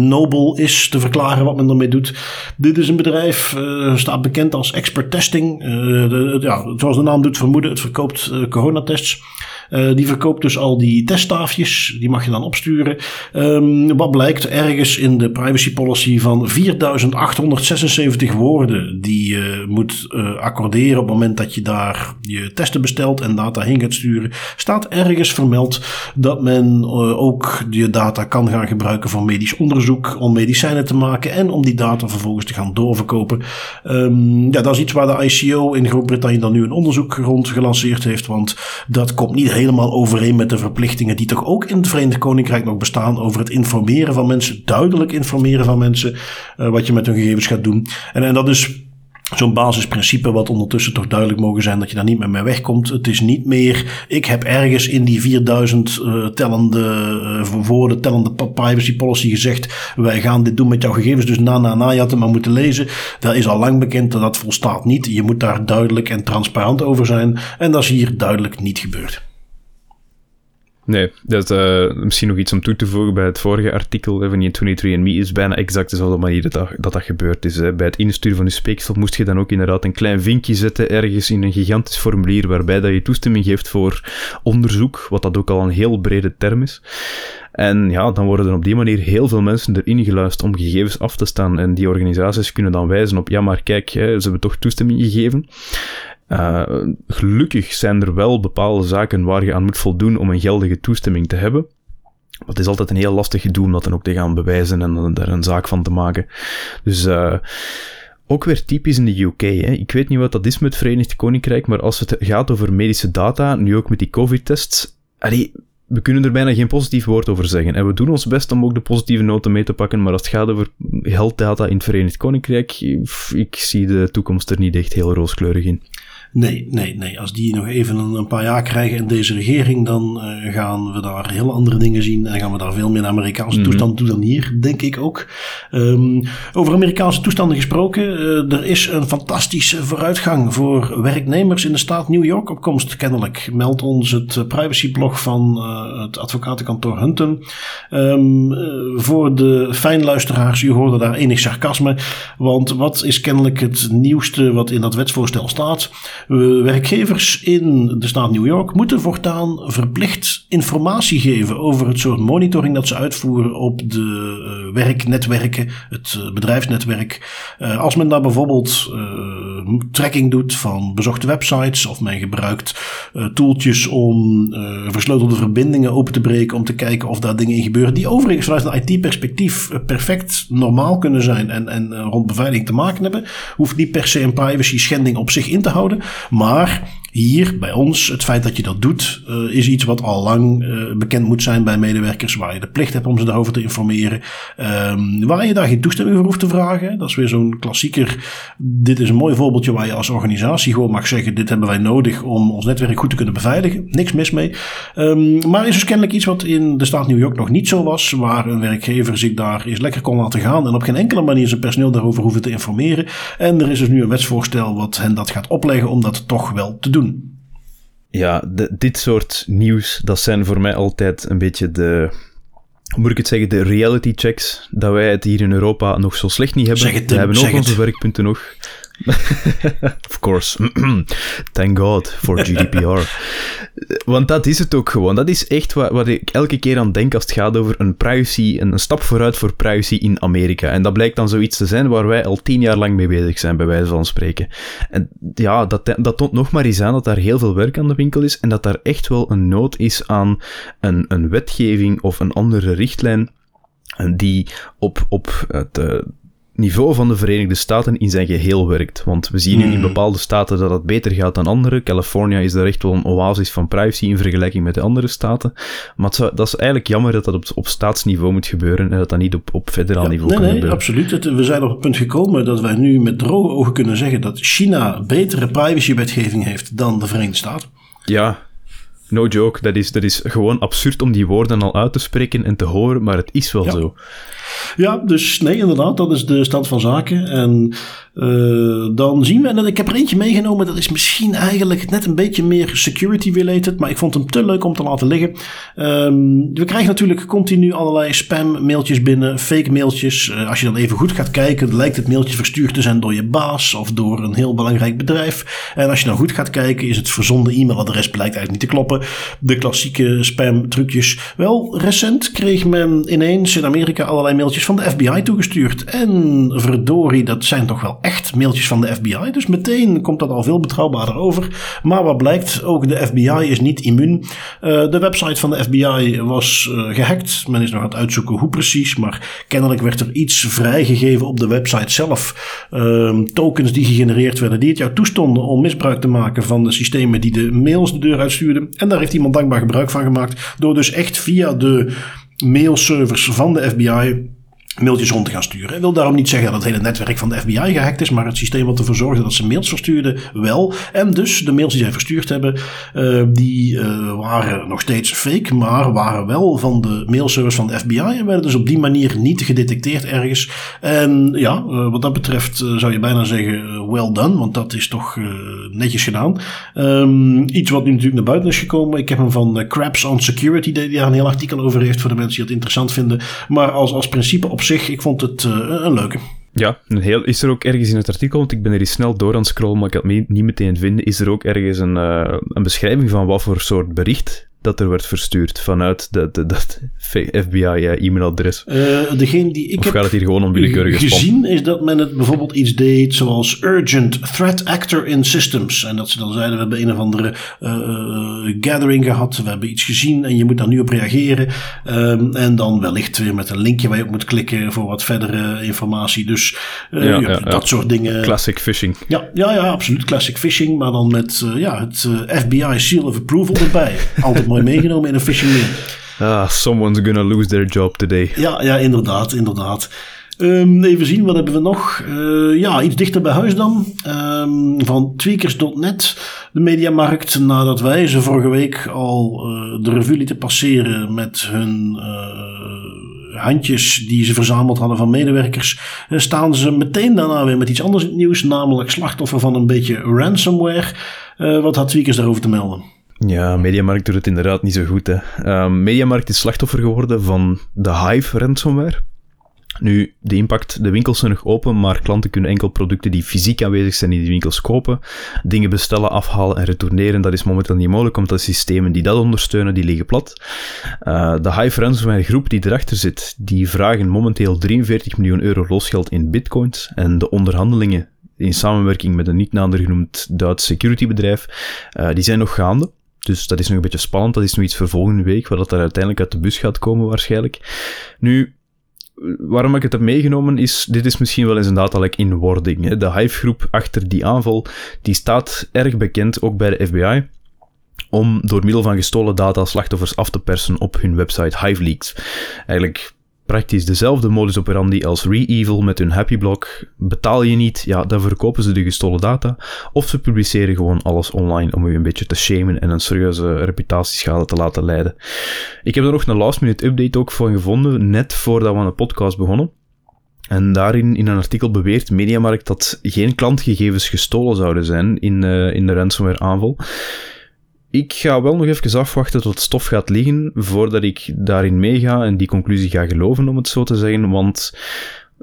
nobel is te verklaren wat men ermee doet. Dit is een bedrijf, uh, staat bekend als Expert Testing. De, ja, zoals de naam doet vermoeden, het verkoopt coronatests. Uh, die verkoopt dus al die teststaafjes. Die mag je dan opsturen. Um, wat blijkt ergens in de privacy policy van 4876 woorden die je moet accorderen op het moment dat je daar je testen bestelt en data heen gaat sturen, staat ergens vermeld dat men ook je data kan gaan gebruiken voor medisch onderzoek, om medicijnen te maken en om die data vervolgens te gaan doorverkopen. Um, ja, dat is iets waar de ICO in Groot-Brittannië dan nu een onderzoek rond gelanceerd heeft, want dat komt niet helemaal overeen met de verplichtingen die toch ook in het Verenigd Koninkrijk nog bestaan over het informeren van mensen, duidelijk informeren van mensen uh, wat je met hun gegevens gaat doen. En, en dat is zo'n basisprincipe wat ondertussen toch duidelijk mogen zijn dat je daar niet meer mee wegkomt. Het is niet meer, ik heb ergens in die 4000 uh, tellende uh, woorden, tellende privacy policy gezegd, wij gaan dit doen met jouw gegevens, dus na na na, je had het maar moeten lezen. Dat is al lang bekend dat dat volstaat niet. Je moet daar duidelijk en transparant over zijn en dat is hier duidelijk niet gebeurd. Nee, dat is uh, misschien nog iets om toe te voegen bij het vorige artikel van die 23andMe is bijna exact dezelfde manier dat dat, dat, gebeurd is. Hè. Bij het insturen van je speeksel moest je dan ook inderdaad een klein vinkje zetten ergens in een gigantisch formulier waarbij dat je toestemming geeft voor onderzoek, wat dat ook al een heel brede term is. En ja, dan worden er op die manier heel veel mensen erin geluisterd om gegevens af te staan. En die organisaties kunnen dan wijzen op, ja maar kijk, hè, ze hebben toch toestemming gegeven. Uh, gelukkig zijn er wel bepaalde zaken waar je aan moet voldoen om een geldige toestemming te hebben. Maar het is altijd een heel lastig gedoe om dat dan ook te gaan bewijzen en daar een zaak van te maken. Dus uh, ook weer typisch in de UK. Hè. Ik weet niet wat dat is met het Verenigd Koninkrijk, maar als het gaat over medische data, nu ook met die COVID-tests, we kunnen er bijna geen positief woord over zeggen. En we doen ons best om ook de positieve noten mee te pakken, maar als het gaat over health data in het Verenigd Koninkrijk, ik zie de toekomst er niet echt heel rooskleurig in. Nee, nee, nee. Als die nog even een, een paar jaar krijgen in deze regering, dan uh, gaan we daar heel andere dingen zien. En gaan we daar veel meer Amerikaanse mm toestanden toe dan hier, denk ik ook. Um, over Amerikaanse toestanden gesproken. Uh, er is een fantastische vooruitgang voor werknemers in de staat New York op komst, kennelijk. Meldt ons het privacyblog van het advocatenkantoor Hunton. Um, voor de fijnluisteraars, u hoorde daar enig sarcasme. Want wat is kennelijk het nieuwste wat in dat wetsvoorstel staat? Werkgevers in de staat New York moeten voortaan verplicht informatie geven over het soort monitoring dat ze uitvoeren op de werknetwerken, het bedrijfsnetwerk. als men daar bijvoorbeeld tracking doet van bezochte websites of men gebruikt toeltjes om versleutelde verbindingen open te breken om te kijken of daar dingen in gebeuren die overigens vanuit een IT-perspectief perfect normaal kunnen zijn en, en rond beveiliging te maken hebben. Hoeft niet per se een privacy schending op zich in te houden. Maar hier bij ons, het feit dat je dat doet, uh, is iets wat al lang uh, bekend moet zijn bij medewerkers, waar je de plicht hebt om ze daarover te informeren, um, waar je daar geen toestemming voor hoeft te vragen. Dat is weer zo'n klassieker. Dit is een mooi voorbeeldje waar je als organisatie gewoon mag zeggen: dit hebben wij nodig om ons netwerk goed te kunnen beveiligen. Niks mis mee. Um, maar is dus kennelijk iets wat in de staat New York nog niet zo was, waar een werkgever zich daar eens lekker kon laten gaan en op geen enkele manier zijn personeel daarover hoeven te informeren. En er is dus nu een wetsvoorstel wat hen dat gaat opleggen om dat toch wel te doen. Ja, dit soort nieuws, dat zijn voor mij altijd een beetje de, hoe moet ik het zeggen, de reality checks, dat wij het hier in Europa nog zo slecht niet hebben. Zeg het, we hebben ook onze werkpunten nog. of course. Thank God for GDPR. Want dat is het ook gewoon. Dat is echt wat, wat ik elke keer aan denk als het gaat over een privacy, een stap vooruit voor privacy in Amerika. En dat blijkt dan zoiets te zijn waar wij al tien jaar lang mee bezig zijn, bij wijze van spreken. En ja, dat, dat toont nog maar eens aan dat daar heel veel werk aan de winkel is en dat daar echt wel een nood is aan een, een wetgeving of een andere richtlijn die op, op het, eh, niveau van de Verenigde Staten in zijn geheel werkt. Want we zien nu in Hmm. bepaalde staten dat het beter gaat dan andere. California is daar echt wel een oasis van privacy in vergelijking met de andere staten. Maar zou- dat is eigenlijk jammer dat dat op, op staatsniveau moet gebeuren en dat dat niet op, op federaal niveau Nee, kan nee, gebeuren. absoluut. Het- we zijn op het punt gekomen dat wij nu met droge ogen kunnen zeggen dat China betere privacywetgeving heeft dan de Verenigde Staten. Ja, no joke. Dat is, dat is gewoon absurd om die woorden al uit te spreken en te horen, maar het is wel Ja. zo. Ja, dus nee, inderdaad, dat is de stand van zaken. En eh, dan zien we, en ik heb er eentje meegenomen, dat is misschien eigenlijk net een beetje meer security related, maar ik vond hem te leuk om te laten liggen. Ehm, we krijgen natuurlijk continu allerlei spam mailtjes binnen, fake mailtjes. Eh, als je dan even goed gaat kijken, lijkt het mailtje verstuurd te zijn door je baas of door een heel belangrijk bedrijf. En als je dan goed gaat kijken, is het verzonden e-mailadres blijkt eigenlijk niet te kloppen. De klassieke spam trucjes. Wel, recent kreeg men ineens in Amerika allerlei mailtjes van de FBI toegestuurd. En verdorie, dat zijn toch wel echt mailtjes van de FBI. Dus meteen komt dat al veel betrouwbaarder over. Maar wat blijkt, ook de FBI is niet immuun. Eh, de website van de FBI was eh, gehackt. Men is nog aan het uitzoeken hoe precies. Maar kennelijk werd er iets vrijgegeven op de website zelf. Ehm, tokens die gegenereerd werden, die het jou toestonden om misbruik te maken van de systemen die de mails de deur uitstuurden. En daar heeft iemand dankbaar gebruik van gemaakt. Door dus echt via de mailservers van de FBI mailtjes rond te gaan sturen. Ik wil daarom niet zeggen dat het hele netwerk van de FBI gehackt is, maar het systeem wat ervoor zorgde dat ze mails verstuurden wel. En dus de mails die zij verstuurd hebben, eh, die eh, waren nog steeds fake, maar waren wel van de mailservice van de FBI en werden dus op die manier niet gedetecteerd ergens. En ja, eh, wat dat betreft zou je bijna zeggen well done, want dat is toch netjes gedaan. Ehm, iets wat nu natuurlijk naar buiten is gekomen. Ik heb hem van Crabs on Security, die daar een heel artikel over heeft voor de mensen die het interessant vinden. Maar als, als principe op zich, ik vond het eh, een leuke. Ja, een heel, is er ook ergens in het artikel, want ik ben er eens snel door aan het scrollen, maar ik had het niet meteen vinden, is er ook ergens een, eh, een beschrijving van wat voor soort bericht dat er werd verstuurd vanuit de, dat FBI-e-mailadres? Eh, degene die ik of heb gaat het hier gewoon om willekeurige spam? gezien is dat men het bijvoorbeeld iets deed zoals urgent threat actor in systems. En dat ze dan zeiden, we hebben een of andere eh, eh, gathering gehad, we hebben iets gezien en je moet daar nu op reageren. Ehm, en dan wellicht weer met een linkje waar je op moet klikken voor wat verdere informatie. Dus eh, Ja, ja, ja, ja. dat soort dingen. Classic phishing. Ja, ja, ja, absoluut. Classic phishing, maar dan met eh, ja, het eh, FBI seal of approval erbij. Altijd mooi meegenomen in een phishing mail. Ah, someone's gonna lose their job today. Ja, ja, inderdaad, inderdaad. Ehm, even zien, wat hebben we nog? Eh, ja, iets dichter bij huis dan. Ehm, van tweakers.net, de mediamarkt. Nadat wij ze vorige week al eh, de revue lieten passeren met hun eh, handjes die ze verzameld hadden van medewerkers, staan ze meteen daarna weer met iets anders in het nieuws, namelijk slachtoffer van een beetje ransomware. Wat had Tweakers daarover te melden? Ja, Mediamarkt doet het inderdaad niet zo goed. Hè. Uh, Mediamarkt is slachtoffer geworden van de Hive ransomware. Nu, de impact, de winkels zijn nog open, maar klanten kunnen enkel producten die fysiek aanwezig zijn in die winkels kopen. Dingen bestellen, afhalen en retourneren, dat is momenteel niet mogelijk, omdat de systemen die dat ondersteunen, die liggen plat. Uh, de Hive ransomware groep die erachter zit, die vragen momenteel 43 miljoen euro losgeld in bitcoins. En de onderhandelingen in samenwerking met een niet nader genoemd Duits securitybedrijf, uh, die zijn nog gaande. Dus dat is nog een beetje spannend. Dat is nog iets voor volgende week, wat dat er uiteindelijk uit de bus gaat komen waarschijnlijk. Nu, waarom ik het heb meegenomen is, dit is misschien wel eens een datalek in wording. De Hive-groep achter die aanval, die staat erg bekend, ook bij de FBI, om door middel van gestolen data slachtoffers af te persen op hun website HiveLeaks. Eigenlijk praktisch dezelfde modus operandi als ReEvil met hun Happy Block. Betaal je niet, ja, dan verkopen ze de gestolen data. Of ze publiceren gewoon alles online om u een beetje te shamen en een serieuze reputatieschade te laten leiden. Ik heb er nog een last minute update ook van gevonden, net voordat we aan de podcast begonnen. En daarin in een artikel beweert Mediamarkt dat geen klantgegevens gestolen zouden zijn in, uh, in de ransomware aanval. Ik ga wel nog even afwachten tot stof gaat liggen voordat ik daarin meega en die conclusie ga geloven, om het zo te zeggen. Want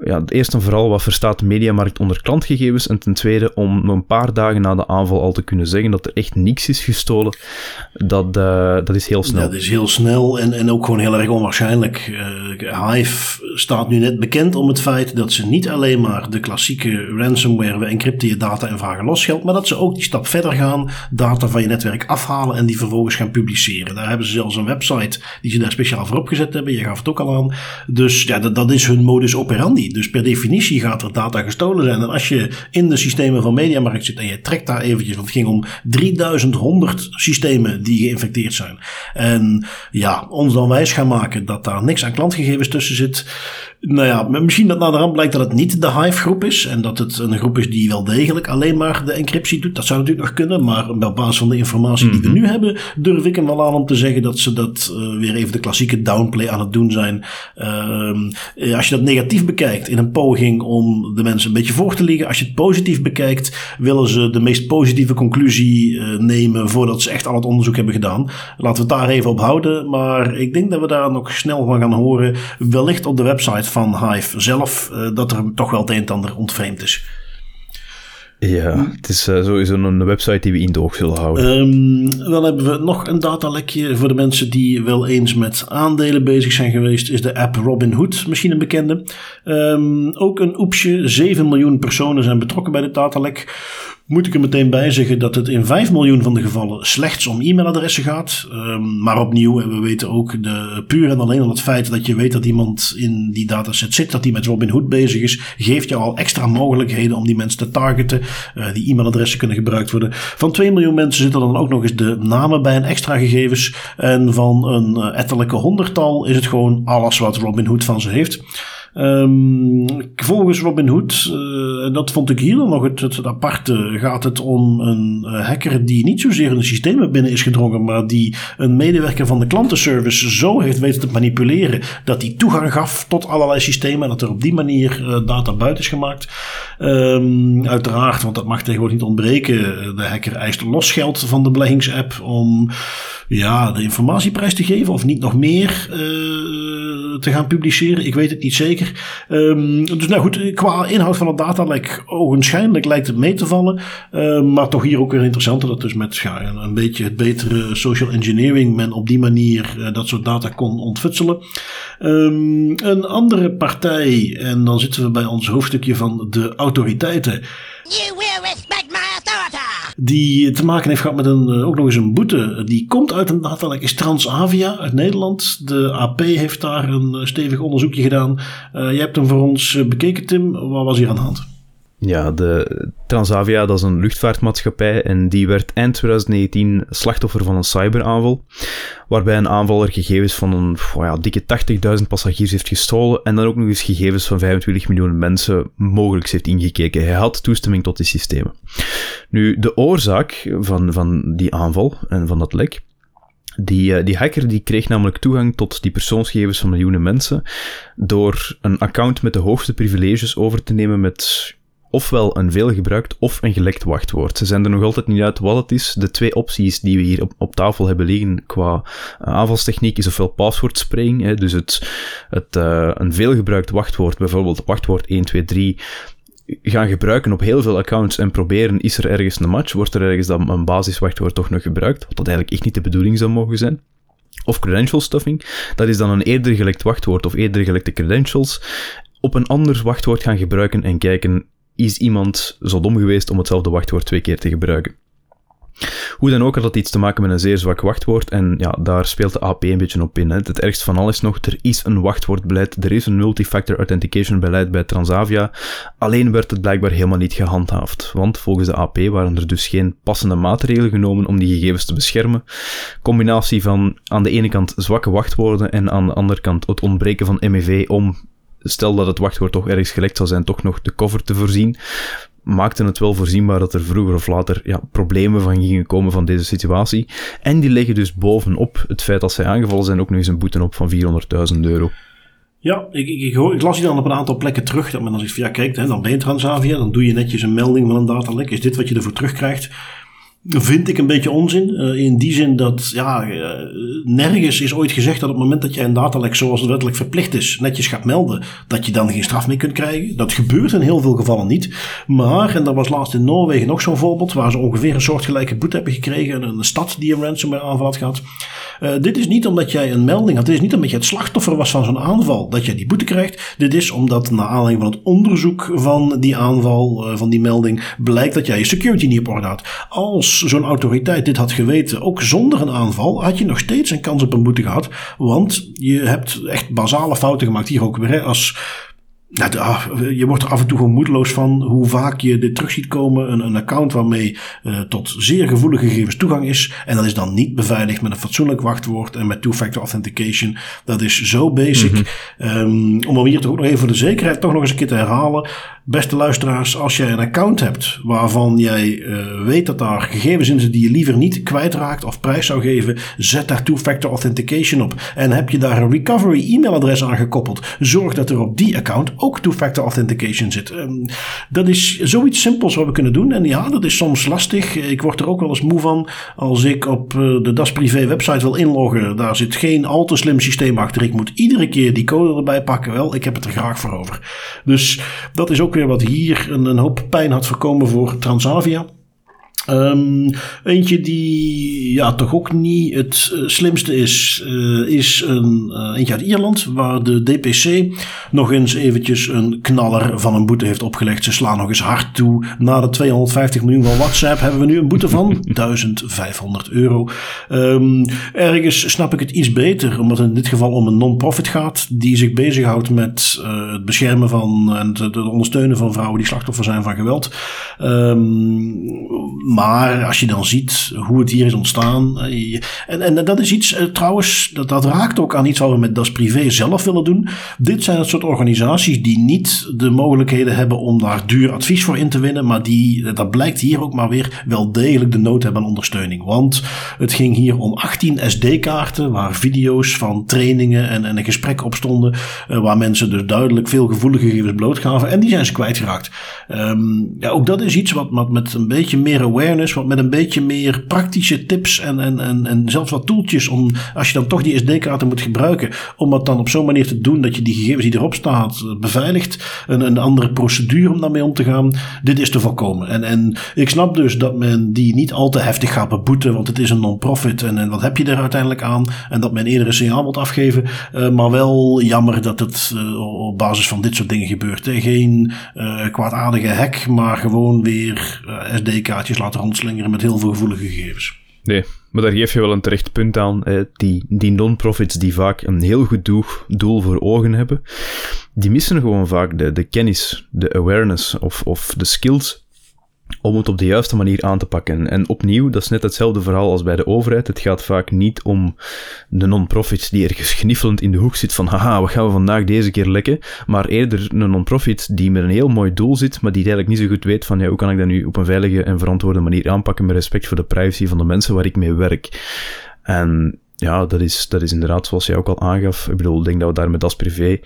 ja, eerst en vooral, wat verstaat de mediamarkt onder klantgegevens? En ten tweede, om een paar dagen na de aanval al te kunnen zeggen dat er echt niks is gestolen, dat, uh, dat is heel snel. Dat is heel snel en, en ook gewoon heel erg onwaarschijnlijk. Uh, Hive staat nu net bekend om het feit dat ze niet alleen maar de klassieke ransomware, we encrypten je data en vragen losgeld, maar dat ze ook die stap verder gaan, data van je netwerk afhalen en die vervolgens gaan publiceren. Daar hebben ze zelfs een website die ze daar speciaal voor opgezet hebben. Je gaf het ook al aan. Dus ja, dat, dat is hun modus operandi. Dus per definitie gaat er data gestolen zijn. En als je in de systemen van Mediamarkt zit en je trekt daar eventjes, want het ging om 3100 systemen die geïnfecteerd zijn. En ja, ons dan wijs gaan maken dat daar niks aan klantgegevens tussen zit. Nou ja, misschien dat naderhand blijkt dat het niet de Hive-groep is. En dat het een groep is die wel degelijk alleen maar de encryptie doet. Dat zou natuurlijk nog kunnen. Maar op basis van de informatie die we mhm. nu hebben, durf ik hem wel aan om te zeggen dat ze dat uh, weer even de klassieke downplay aan het doen zijn. Uh, als je dat negatief bekijkt in een poging om de mensen een beetje voor te liggen. Als je het positief bekijkt, willen ze de meest positieve conclusie uh, nemen voordat ze echt al het onderzoek hebben gedaan. Laten we het daar even op houden. Maar ik denk dat we daar nog snel van gaan horen. Wellicht op de website van Hive zelf uh, dat er toch wel het een en ander ontvreemd is. Ja, het is uh, sowieso een website die we in de oog zullen houden. Um, dan hebben we nog een datalekje voor de mensen die wel eens met aandelen bezig zijn geweest. Is de app Robinhood misschien een bekende. Um, ook een oepsje. 7 miljoen personen zijn betrokken bij dit datalek moet ik er meteen bij zeggen dat het in 5 miljoen van de gevallen slechts om e-mailadressen gaat. Um, maar opnieuw, en we weten ook de, puur en alleen al het feit dat je weet dat iemand in die dataset zit, dat die met Robinhood bezig is, geeft je al extra mogelijkheden om die mensen te targeten. Uh, die e-mailadressen kunnen gebruikt worden. Van 2 miljoen mensen zitten dan ook nog eens de namen bij een extra gegevens. En van een uh, etterlijke honderdtal is het gewoon alles wat Robinhood van ze heeft. Um, volgens Robin Hood, uh, dat vond ik hier dan nog het, aparte, gaat het om een uh, hacker die niet zozeer in de systemen binnen is gedrongen, maar die een medewerker van de klantenservice zo heeft weten te manipuleren dat hij toegang gaf tot allerlei systemen en dat er op die manier uh, data buiten is gemaakt. Um, uiteraard, want dat mag tegenwoordig niet ontbreken. De hacker eist losgeld van de beleggingsapp om ja, de informatieprijs te geven of niet nog meer te gaan publiceren. Ik weet het niet zeker. Um, dus nou goed, qua inhoud van het datalek, ogenschijnlijk lijkt het mee te vallen. Um, maar toch hier ook weer interessant dat dus met een beetje het betere social engineering men op die manier uh, dat soort data kon ontfutselen. Um, een andere partij, en dan zitten we bij ons hoofdstukje van de autoriteiten. You will respect my die te maken heeft gehad met een, eh, ook nog eens een boete. Die komt uit een datalek, is Transavia uit Nederland. De AP heeft daar een eh, stevig onderzoekje gedaan. Uh, jij hebt hem voor ons bekeken, Tim. Wat was hier aan de hand? Ja, de Transavia, dat is een luchtvaartmaatschappij en die werd eind 2019 slachtoffer van een cyberaanval, waarbij een aanvaller gegevens van een ja, dikke 80.000 passagiers heeft gestolen en dan ook nog eens gegevens van 25 miljoen mensen mogelijk heeft ingekeken. Hij had toestemming tot die systemen. Nu, de oorzaak van, van die aanval en van dat lek die, die, hacker die kreeg namelijk toegang tot die persoonsgegevens van miljoenen mensen door een account met de hoogste privileges over te nemen met ofwel een veelgebruikt of een gelekt wachtwoord. Ze zijn er nog altijd niet uit wat het is. De twee opties die we hier op, tafel hebben liggen qua uh, aanvalstechniek is ofwel passwordspraying, hè, dus het, het uh, een veelgebruikt wachtwoord, bijvoorbeeld wachtwoord 123, gaan gebruiken op heel veel accounts en proberen, is er ergens een match, wordt er ergens dan een basiswachtwoord toch nog gebruikt, wat dat eigenlijk echt niet de bedoeling zou mogen zijn. Of credential stuffing, dat is dan een eerder gelekt wachtwoord of eerder gelekte credentials op een ander wachtwoord gaan gebruiken en kijken, is iemand zo dom geweest om hetzelfde wachtwoord twee keer te gebruiken? Hoe dan ook had dat iets te maken met een zeer zwak wachtwoord en ja, daar speelt de AP een beetje op in. Hè. Het ergst van alles nog, er is een wachtwoordbeleid, er is een multifactor authentication beleid bij Transavia, alleen werd het blijkbaar helemaal niet gehandhaafd, want volgens de AP waren er dus geen passende maatregelen genomen om die gegevens te beschermen. Combinatie van aan de ene kant zwakke wachtwoorden en aan de andere kant het ontbreken van MEV om stel dat het wachtwoord toch ergens gelekt zal zijn, toch nog de cover te voorzien, maakte het wel voorzienbaar dat er vroeger of later ja, problemen van gingen komen van deze situatie. En die leggen dus bovenop het feit dat zij aangevallen zijn ook nog eens een boete op van 400.000 euro. Ja, ik, ik, ik, ik, las hier dan op een aantal plekken terug. Dat men dan zegt van ja, kijk, hè, dan ben je Transavia, dan doe je netjes een melding van een datalek. Is dit wat je ervoor terugkrijgt? Vind ik een beetje onzin. Uh, in die zin dat ja, uh, nergens is ooit gezegd dat op het moment dat jij een datalek zoals het wettelijk verplicht is, netjes gaat melden, dat je dan geen straf meer kunt krijgen. Dat gebeurt in heel veel gevallen niet. Maar, en dat was laatst in Noorwegen nog zo'n voorbeeld, waar ze ongeveer een soortgelijke boete hebben gekregen. Een stad die een ransomware aanval had gehad. Uh, dit is niet omdat jij een melding had. Dit is niet omdat je het slachtoffer was van zo'n aanval dat jij die boete krijgt. Dit is omdat na aanleiding van het onderzoek van die aanval, van die melding, blijkt dat jij je security niet op orde had. Als zo'n autoriteit dit had geweten, ook zonder een aanval, had je nog steeds een kans op een boete gehad. Want je hebt echt basale fouten gemaakt. Hier ook weer. Als nou, ah, je wordt er af en toe gewoon moedeloos van hoe vaak je dit terug ziet komen. Een, een account waarmee uh, tot zeer gevoelige gegevens toegang is. En dat is dan niet beveiligd met een fatsoenlijk wachtwoord en met two-factor authentication. Dat is zo basic. Mm -hmm. um, om hem hier toch ook nog even voor de zekerheid toch nog eens een keer te herhalen. Beste luisteraars, als jij een account hebt waarvan jij uh, weet dat daar gegevens in zitten die je liever niet kwijtraakt of prijs zou geven, zet daar two-factor authentication op. En heb je daar een recovery e-mailadres aan gekoppeld, zorg dat er op die account ook two-factor authentication zit. Um, dat is zoiets simpels wat we kunnen doen. En ja, dat is soms lastig. Ik word er ook wel eens moe van als ik op uh, de Das Privé website wil inloggen. Daar zit geen al te slim systeem achter. Ik moet iedere keer die code erbij pakken. Wel, ik heb het er graag voor over. Dus dat is ook weer wat hier een, een hoop pijn had voorkomen voor Transavia. Um, eentje die ja, toch ook niet het uh, slimste is, uh, is een, uh, eentje uit Ierland, waar de DPC nog eens eventjes een knaller van een boete heeft opgelegd. Ze slaan nog eens hard toe. Na de 250 miljoen van WhatsApp hebben we nu een boete van 1500 euro. Um, ergens snap ik het iets beter, omdat het in dit geval om een non-profit gaat, die zich bezighoudt met het beschermen van en het ondersteunen van vrouwen die slachtoffer zijn van geweld. Um, maar als je dan ziet hoe het hier is ontstaan. En, en dat is iets trouwens, dat, dat raakt ook aan iets wat we met Das Privé zelf willen doen. Dit zijn het soort organisaties die niet de mogelijkheden hebben om daar duur advies voor in te winnen. Maar die, dat blijkt hier ook maar weer, wel degelijk de nood hebben aan ondersteuning. Want het ging hier om 18 SD-kaarten waar video's van trainingen en, en een gesprek op stonden. Waar mensen dus duidelijk veel gevoelige gegevens blootgaven. En die zijn ze kwijtgeraakt. Um, ja, ook dat is iets wat, wat met een beetje meer awareness awareness, wat met een beetje meer praktische tips en, en, en, zelfs wat toeltjes om, als je dan toch die SD-kaarten moet gebruiken, om het dan op zo'n manier te doen dat je die gegevens die erop staat beveiligt, een, een andere procedure om daarmee om te gaan, dit is te voorkomen. En, en ik snap dus dat men die niet al te heftig gaat beboeten, want het is een non-profit en, en wat heb je er uiteindelijk aan? En dat men eerder een signaal moet afgeven, uh, maar wel jammer dat het uh, op basis van dit soort dingen gebeurt. Geen kwaadaardige hack, maar gewoon weer SD-kaartjes laten rondslingeren met heel veel gevoelige gegevens. Nee, maar daar geef je wel een terecht punt aan. Die, die non-profits die vaak een heel goed doel, doel voor ogen hebben, die missen gewoon vaak de, de kennis, de awareness of, of de skills om het op de juiste manier aan te pakken. En opnieuw, dat is net hetzelfde verhaal als bij de overheid. Het gaat vaak niet om de non-profit die ergens gniffelend in de hoek zit van haha, wat gaan we vandaag deze keer lekken? Maar eerder een non-profit die met een heel mooi doel zit, maar die eigenlijk niet zo goed weet van ja, hoe kan ik dat nu op een veilige en verantwoorde manier aanpakken met respect voor de privacy van de mensen waar ik mee werk. En ja, dat is, dat is inderdaad zoals jij ook al aangaf. Ik bedoel, ik denk dat we daar met Das Privé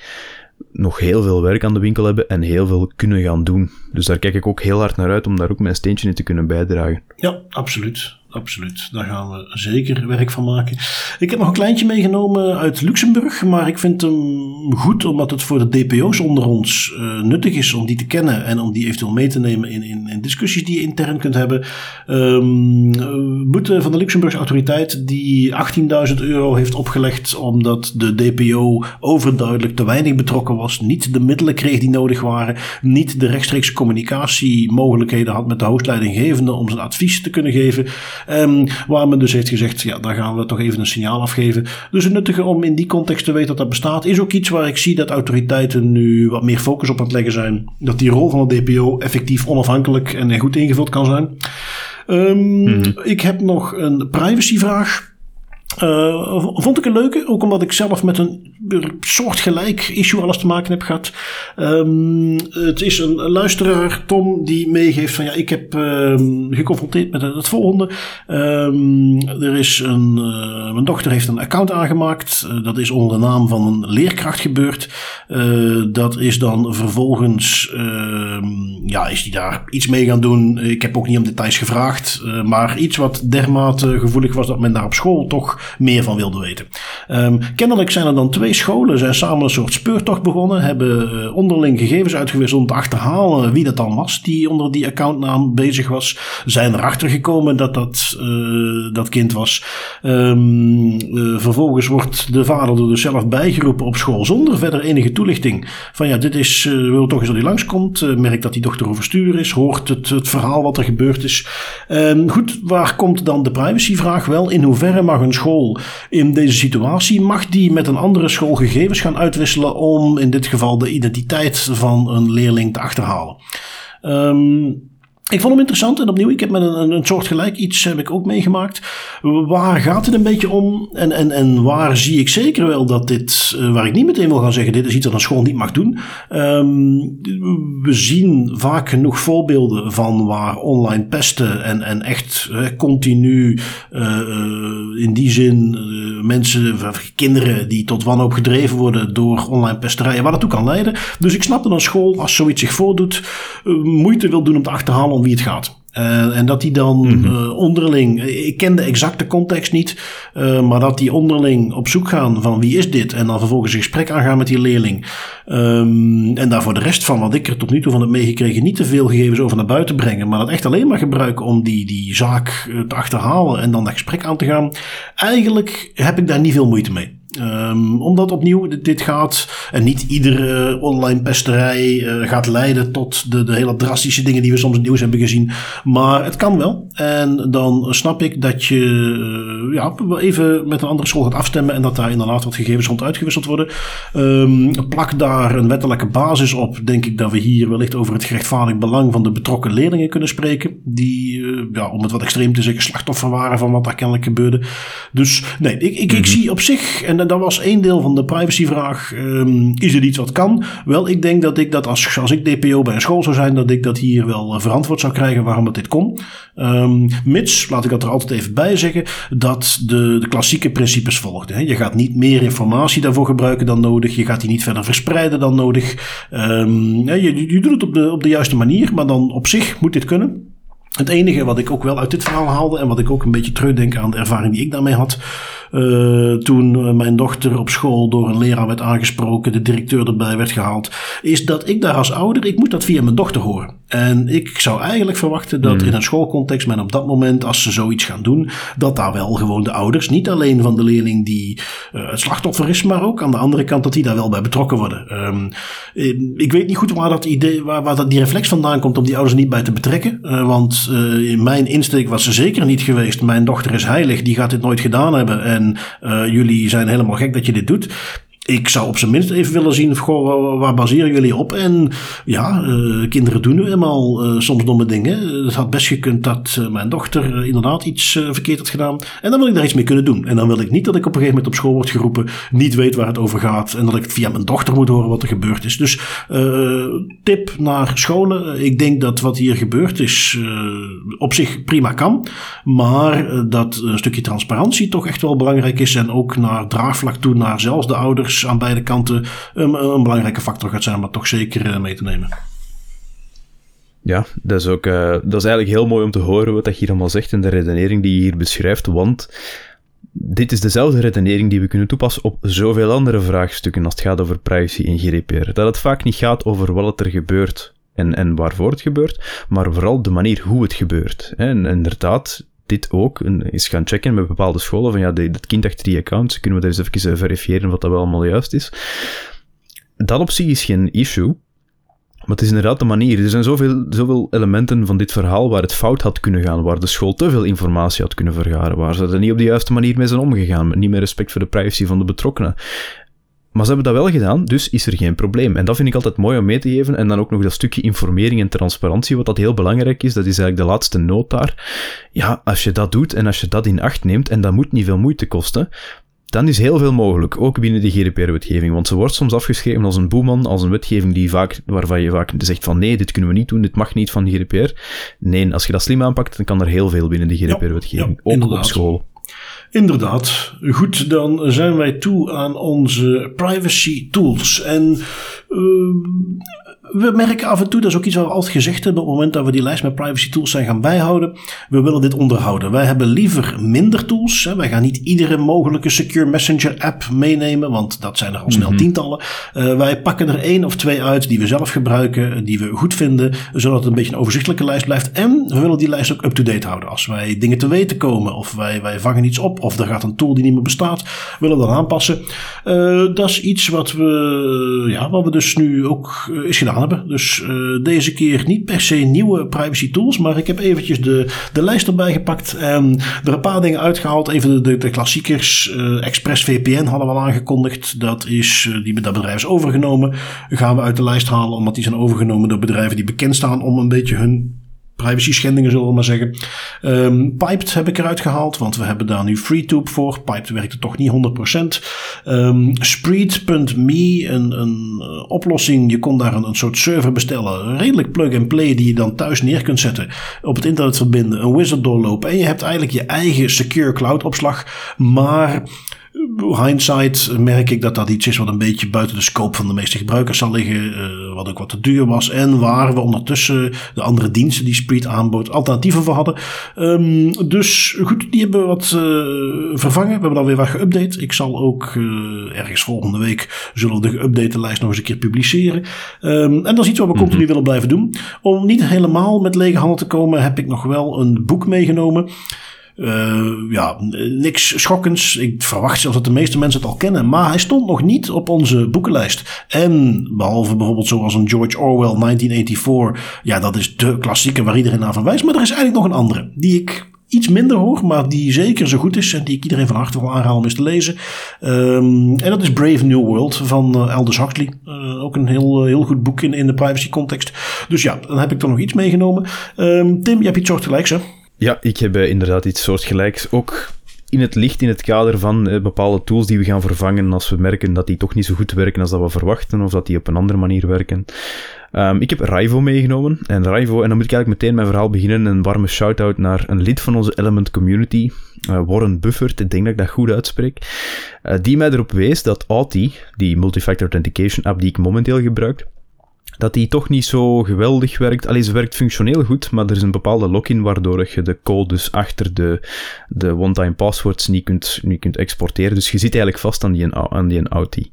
nog heel veel werk aan de winkel hebben en heel veel kunnen gaan doen. Dus daar kijk ik ook heel hard naar uit om daar ook mijn steentje in te kunnen bijdragen. Ja, absoluut absoluut. Daar gaan we zeker werk van maken. Ik heb nog een kleintje meegenomen uit Luxemburg, maar ik vind hem goed omdat het voor de DPO's onder ons uh, nuttig is om die te kennen en om die eventueel mee te nemen in, in, in discussies die je intern kunt hebben. Um, boete van de Luxemburgse autoriteit die 18.000 euro heeft opgelegd omdat de DPO overduidelijk te weinig betrokken was, niet de middelen kreeg die nodig waren, niet de rechtstreekse communicatiemogelijkheden had met de hoofdleidinggevende om zijn advies te kunnen geven. Um, waar men dus heeft gezegd, ja, daar gaan we toch even een signaal afgeven. Dus het nuttige om in die context te weten dat dat bestaat, is ook iets waar ik zie dat autoriteiten nu wat meer focus op aan het leggen zijn. Dat die rol van de DPO effectief onafhankelijk en goed ingevuld kan zijn. Um, Ik heb nog een privacyvraag. Uh, vond ik een leuke, ook omdat ik zelf met een soortgelijk issue alles te maken heb gehad. Um, het is een luisteraar, Tom, die meegeeft van ja, ik heb um, geconfronteerd met het volgende. er is een, uh, mijn dochter heeft een account aangemaakt. Uh, dat is onder de naam van een leerkracht gebeurd. dat is dan vervolgens, ja, is die daar iets mee gaan doen. Ik heb ook niet om details gevraagd, maar iets wat dermate gevoelig was dat men daar op school toch meer van wilde weten. Um, kennelijk zijn er dan twee scholen, zijn samen een soort speurtocht begonnen, hebben uh, onderling gegevens uitgewisseld om te achterhalen wie dat dan was die onder die accountnaam bezig was. Zijn erachter gekomen dat dat, uh, dat kind was. Um, uh, vervolgens wordt de vader er dus zelf bijgeroepen op school zonder verder enige toelichting. Van ja, dit is, wil toch eens dat hij langskomt, merkt dat die dochter overstuur is, hoort het, het verhaal wat er gebeurd is. Um, goed, waar komt dan de privacyvraag? Wel, in hoeverre mag een school in deze situatie, mag die met een andere school gegevens gaan uitwisselen om in dit geval de identiteit van een leerling te achterhalen. Um, ik vond hem interessant en opnieuw, ik heb met een, soort gelijk iets heb ik ook meegemaakt. Waar gaat het een beetje om en, en, en waar zie ik zeker wel dat dit, eh, waar ik niet meteen wil gaan zeggen, dit is iets dat een school niet mag doen. Um, we zien vaak genoeg voorbeelden van waar online pesten en, en echt continu uh, in die zin mensen, kinderen die tot wanhoop gedreven worden door online pesterijen, waar dat toe kan leiden. Dus ik snap dat een school, als zoiets zich voordoet, moeite wil doen om te achterhalen om wie het gaat. Uh, en dat die dan mm -hmm. uh, onderling, ik ken de exacte context niet, uh, maar dat die onderling op zoek gaan van wie is dit en dan vervolgens een gesprek aangaan met die leerling. Um, en daar voor de rest van wat ik er tot nu toe van heb meegekregen niet te veel gegevens over naar buiten brengen, maar dat echt alleen maar gebruiken om die, die zaak te achterhalen en dan dat gesprek aan te gaan. Eigenlijk heb ik daar niet veel moeite mee. Um, omdat opnieuw dit gaat en niet iedere online pesterij uh, gaat leiden tot de, de hele drastische dingen die we soms in het nieuws hebben gezien. Maar het kan wel. En dan snap ik dat je uh, ja, even met een andere school gaat afstemmen en dat daar inderdaad wat gegevens rond uitgewisseld worden. Um, plak daar een wettelijke basis op. Denk ik dat we hier wellicht over het gerechtvaardigd belang van de betrokken leerlingen kunnen spreken. Die, uh, ja, om het wat extreem te zeggen, slachtoffer waren van wat daar kennelijk gebeurde. Dus nee, ik, ik, ik mm -hmm. zie op zich, en dat was één deel van de privacyvraag. Um, is er iets wat kan? Wel, ik denk dat ik dat als, als ik DPO bij een school zou zijn, dat ik dat hier wel uh, verantwoord zou krijgen waarom dat dit kon. Um, mits, laat ik dat er altijd even bij zeggen, dat de, de klassieke principes volgden. Hè. Je gaat niet meer informatie daarvoor gebruiken dan nodig. Je gaat die niet verder verspreiden dan nodig. Ja, je, je doet het op de, op de juiste manier, maar dan op zich moet dit kunnen. Het enige wat ik ook wel uit dit verhaal haalde en wat ik ook een beetje terugdenk aan de ervaring die ik daarmee had, uh, toen mijn dochter op school door een leraar werd aangesproken, de directeur erbij werd gehaald, is dat ik daar als ouder, ik moet dat via mijn dochter horen. En ik zou eigenlijk verwachten dat mm. in een schoolcontext men op dat moment, als ze zoiets gaan doen, dat daar wel gewoon de ouders, niet alleen van de leerling die uh, het slachtoffer is, maar ook aan de andere kant dat die daar wel bij betrokken worden. Um, ik weet niet goed waar dat idee, waar, waar dat die reflex vandaan komt om die ouders niet bij te betrekken. Uh, want in mijn insteek was ze zeker niet geweest. Mijn dochter is heilig, die gaat dit nooit gedaan hebben. En jullie zijn helemaal gek dat je dit doet ik zou op zijn minst even willen zien, goh, waar, baseren jullie op? En ja, uh, kinderen doen nu eenmaal uh, soms domme dingen. Het had best gekund dat uh, mijn dochter inderdaad iets verkeerd had gedaan. En dan wil ik daar iets mee kunnen doen. En dan wil ik niet dat ik op een gegeven moment op school word geroepen, niet weet waar het over gaat. En dat ik via mijn dochter moet horen wat er gebeurd is. Dus tip naar scholen. Ik denk dat wat hier gebeurd is op zich prima kan. Maar dat een stukje transparantie toch echt wel belangrijk is. En ook naar draagvlak toe naar zelfs de ouders dus aan beide kanten een, een belangrijke factor gaat zijn om toch zeker mee te nemen. Ja, dat is ook dat is eigenlijk heel mooi om te horen wat je hier allemaal zegt en de redenering die je hier beschrijft, want dit is dezelfde redenering die we kunnen toepassen op zoveel andere vraagstukken als het gaat over privacy en GDPR. Dat het vaak niet gaat over wat er gebeurt en, en waarvoor het gebeurt, maar vooral de manier hoe het gebeurt. En inderdaad, dit ook eens gaan checken met bepaalde scholen van ja, dat kind achter die accounts, kunnen we daar eens even verifiëren wat dat wel allemaal juist is. Dat op zich is geen issue, maar het is inderdaad de manier. Er zijn zoveel, zoveel elementen van dit verhaal waar het fout had kunnen gaan, waar de school te veel informatie had kunnen vergaren, waar ze er niet op de juiste manier mee zijn omgegaan, niet meer respect voor de privacy van de betrokkenen. Maar ze hebben dat wel gedaan, dus is er geen probleem. En dat vind ik altijd mooi om mee te geven. En dan ook nog dat stukje informering en transparantie, wat dat heel belangrijk is. Dat is eigenlijk de laatste noot daar. Ja, als je dat doet en als je dat in acht neemt, en dat moet niet veel moeite kosten, dan is heel veel mogelijk, ook binnen de GDPR-wetgeving. Want ze wordt soms afgeschreven als een boeman, als een wetgeving die vaak, waarvan je vaak zegt van nee, dit kunnen we niet doen, dit mag niet van de GDPR. Nee, als je dat slim aanpakt, dan kan er heel veel binnen de GDPR-wetgeving, ook op school. Inderdaad. Goed, dan zijn wij toe aan onze privacy tools. En uh, we merken af en toe, dat is ook iets wat we altijd gezegd hebben op het moment dat we die lijst met privacy tools zijn gaan bijhouden. We willen dit onderhouden. Wij hebben liever minder tools. Hè. Wij gaan niet iedere mogelijke secure messenger app meenemen, want dat zijn er al snel mhm. tientallen. Uh, wij pakken er één of twee uit die we zelf gebruiken, die we goed vinden, zodat het een beetje een overzichtelijke lijst blijft. En we willen die lijst ook up-to-date houden. Als wij dingen te weten komen, of wij, wij vangen iets op, of er gaat een tool die niet meer bestaat, willen we dat aanpassen. Uh, dat is iets wat we, ja, wat we dus nu ook uh, is gedaan Dus uh, deze keer niet per se nieuwe privacy tools, maar ik heb eventjes de, de lijst erbij gepakt en er een paar dingen uitgehaald. Even de, de, klassiekers. Uh, ExpressVPN hadden we al aangekondigd. Dat is, uh, die dat bedrijf is overgenomen. Gaan we uit de lijst halen, omdat die zijn overgenomen door bedrijven die bekend staan om een beetje hun privacy schendingen, zullen we maar zeggen. Um, Piped heb ik eruit gehaald, want we hebben daar nu FreeTube voor. Piped werkte toch niet 100%. Um, ehm, Spreed.me, een, een uh, oplossing. Je kon daar een, een soort server bestellen. Redelijk plug-and-play die je dan thuis neer kunt zetten. Op het internet verbinden, een wizard doorlopen. En je hebt eigenlijk je eigen secure cloud opslag. Maar hindsight merk ik dat dat iets is wat een beetje buiten de scope van de meeste gebruikers zal liggen. Uh, wat ook wat te duur was. En waar we ondertussen de andere diensten die Spreed aanbood alternatieven voor hadden. Um, dus goed, die hebben we wat uh, vervangen. We hebben dan weer wat geüpdate. Ik zal ook uh, ergens volgende week zullen we de geüpdate lijst nog eens een keer publiceren. Um, en dat is iets wat we continu mhm. willen blijven doen. Om niet helemaal met lege handen te komen heb ik nog wel een boek meegenomen. Uh, ja, niks schokkends. Ik verwacht zelfs dat de meeste mensen het al kennen. Maar hij stond nog niet op onze boekenlijst. En behalve bijvoorbeeld zoals een George Orwell 1984. Ja, dat is de klassieke waar iedereen naar verwijst. Maar er is eigenlijk nog een andere. Die ik iets minder hoog, maar die zeker zo goed is. En die ik iedereen van harte wil aanhalen om eens te lezen. Um, en dat is Brave New World van uh, Aldous Huxley. Uh, ook een heel, heel goed boek in, in de privacy context. Dus ja, dan heb ik er nog iets meegenomen. Um, Tim, je hebt iets soortgelijks hè? Ja, ik heb eh, inderdaad iets soortgelijks. Ook in het licht, in het kader van eh, bepaalde tools die we gaan vervangen als we merken dat die toch niet zo goed werken als dat we verwachten, of dat die op een andere manier werken. Um, ik heb Raivo meegenomen. En Raivo, en dan moet ik eigenlijk meteen mijn verhaal beginnen. Een warme shout-out naar een lid van onze Element community, uh, Warren Buffert. Ik denk dat ik dat goed uitspreek. Die mij erop wees dat Authy, die multifactor authentication app die ik momenteel gebruik, dat die toch niet zo geweldig werkt. Alleen ze werkt functioneel goed, maar er is een bepaalde login waardoor je de codes achter de, de one-time passwords niet kunt, niet kunt exporteren. Dus je zit eigenlijk vast aan die, aan die auti.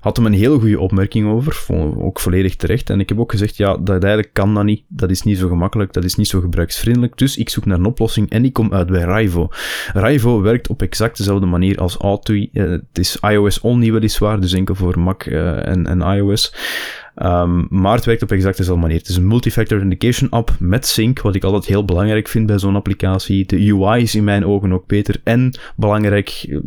Had hem een hele goede opmerking over, ook volledig terecht. En ik heb ook gezegd, ja, dat eigenlijk kan dat niet. Dat is niet zo gemakkelijk, dat is niet zo gebruiksvriendelijk. Dus ik zoek naar een oplossing en ik kom uit bij Raivo. Raivo werkt op exact dezelfde manier als Authy. Eh, het is iOS only weliswaar, dus enkel voor Mac uh, en, en iOS. Um, maar het werkt op exact dezelfde manier. Het is een multifactor authentication app met sync, wat ik altijd heel belangrijk vind bij zo'n applicatie. De UI is in mijn ogen ook beter. En belangrijk, eh,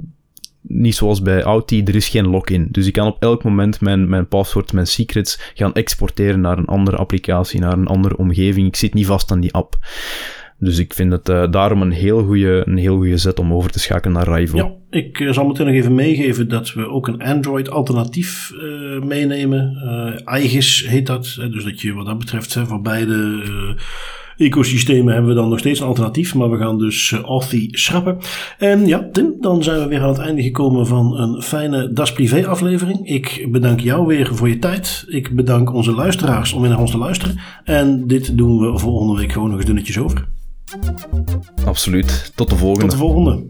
niet zoals bij Authy, er is geen login. Dus ik kan op elk moment mijn, mijn paswoord, mijn secrets gaan exporteren naar een andere applicatie, naar een andere omgeving. Ik zit niet vast aan die app. Dus ik vind het uh, daarom een heel goede een heel zet om over te schakelen naar Raivo. Ja, ik uh, zal meteen nog even meegeven dat we ook een Android alternatief uh, meenemen. Uh, Aegis heet dat. Dus dat je wat dat betreft voor beide ecosystemen hebben we dan nog steeds een alternatief. Maar we gaan dus uh, Authy schrappen. En ja, Tim, dan zijn we weer aan het einde gekomen van een fijne Das Privé aflevering. Ik bedank jou weer voor je tijd. Ik bedank onze luisteraars om weer naar ons te luisteren. En dit doen we volgende week gewoon nog eens dunnetjes over. Absoluut. Tot de volgende. Tot de volgende.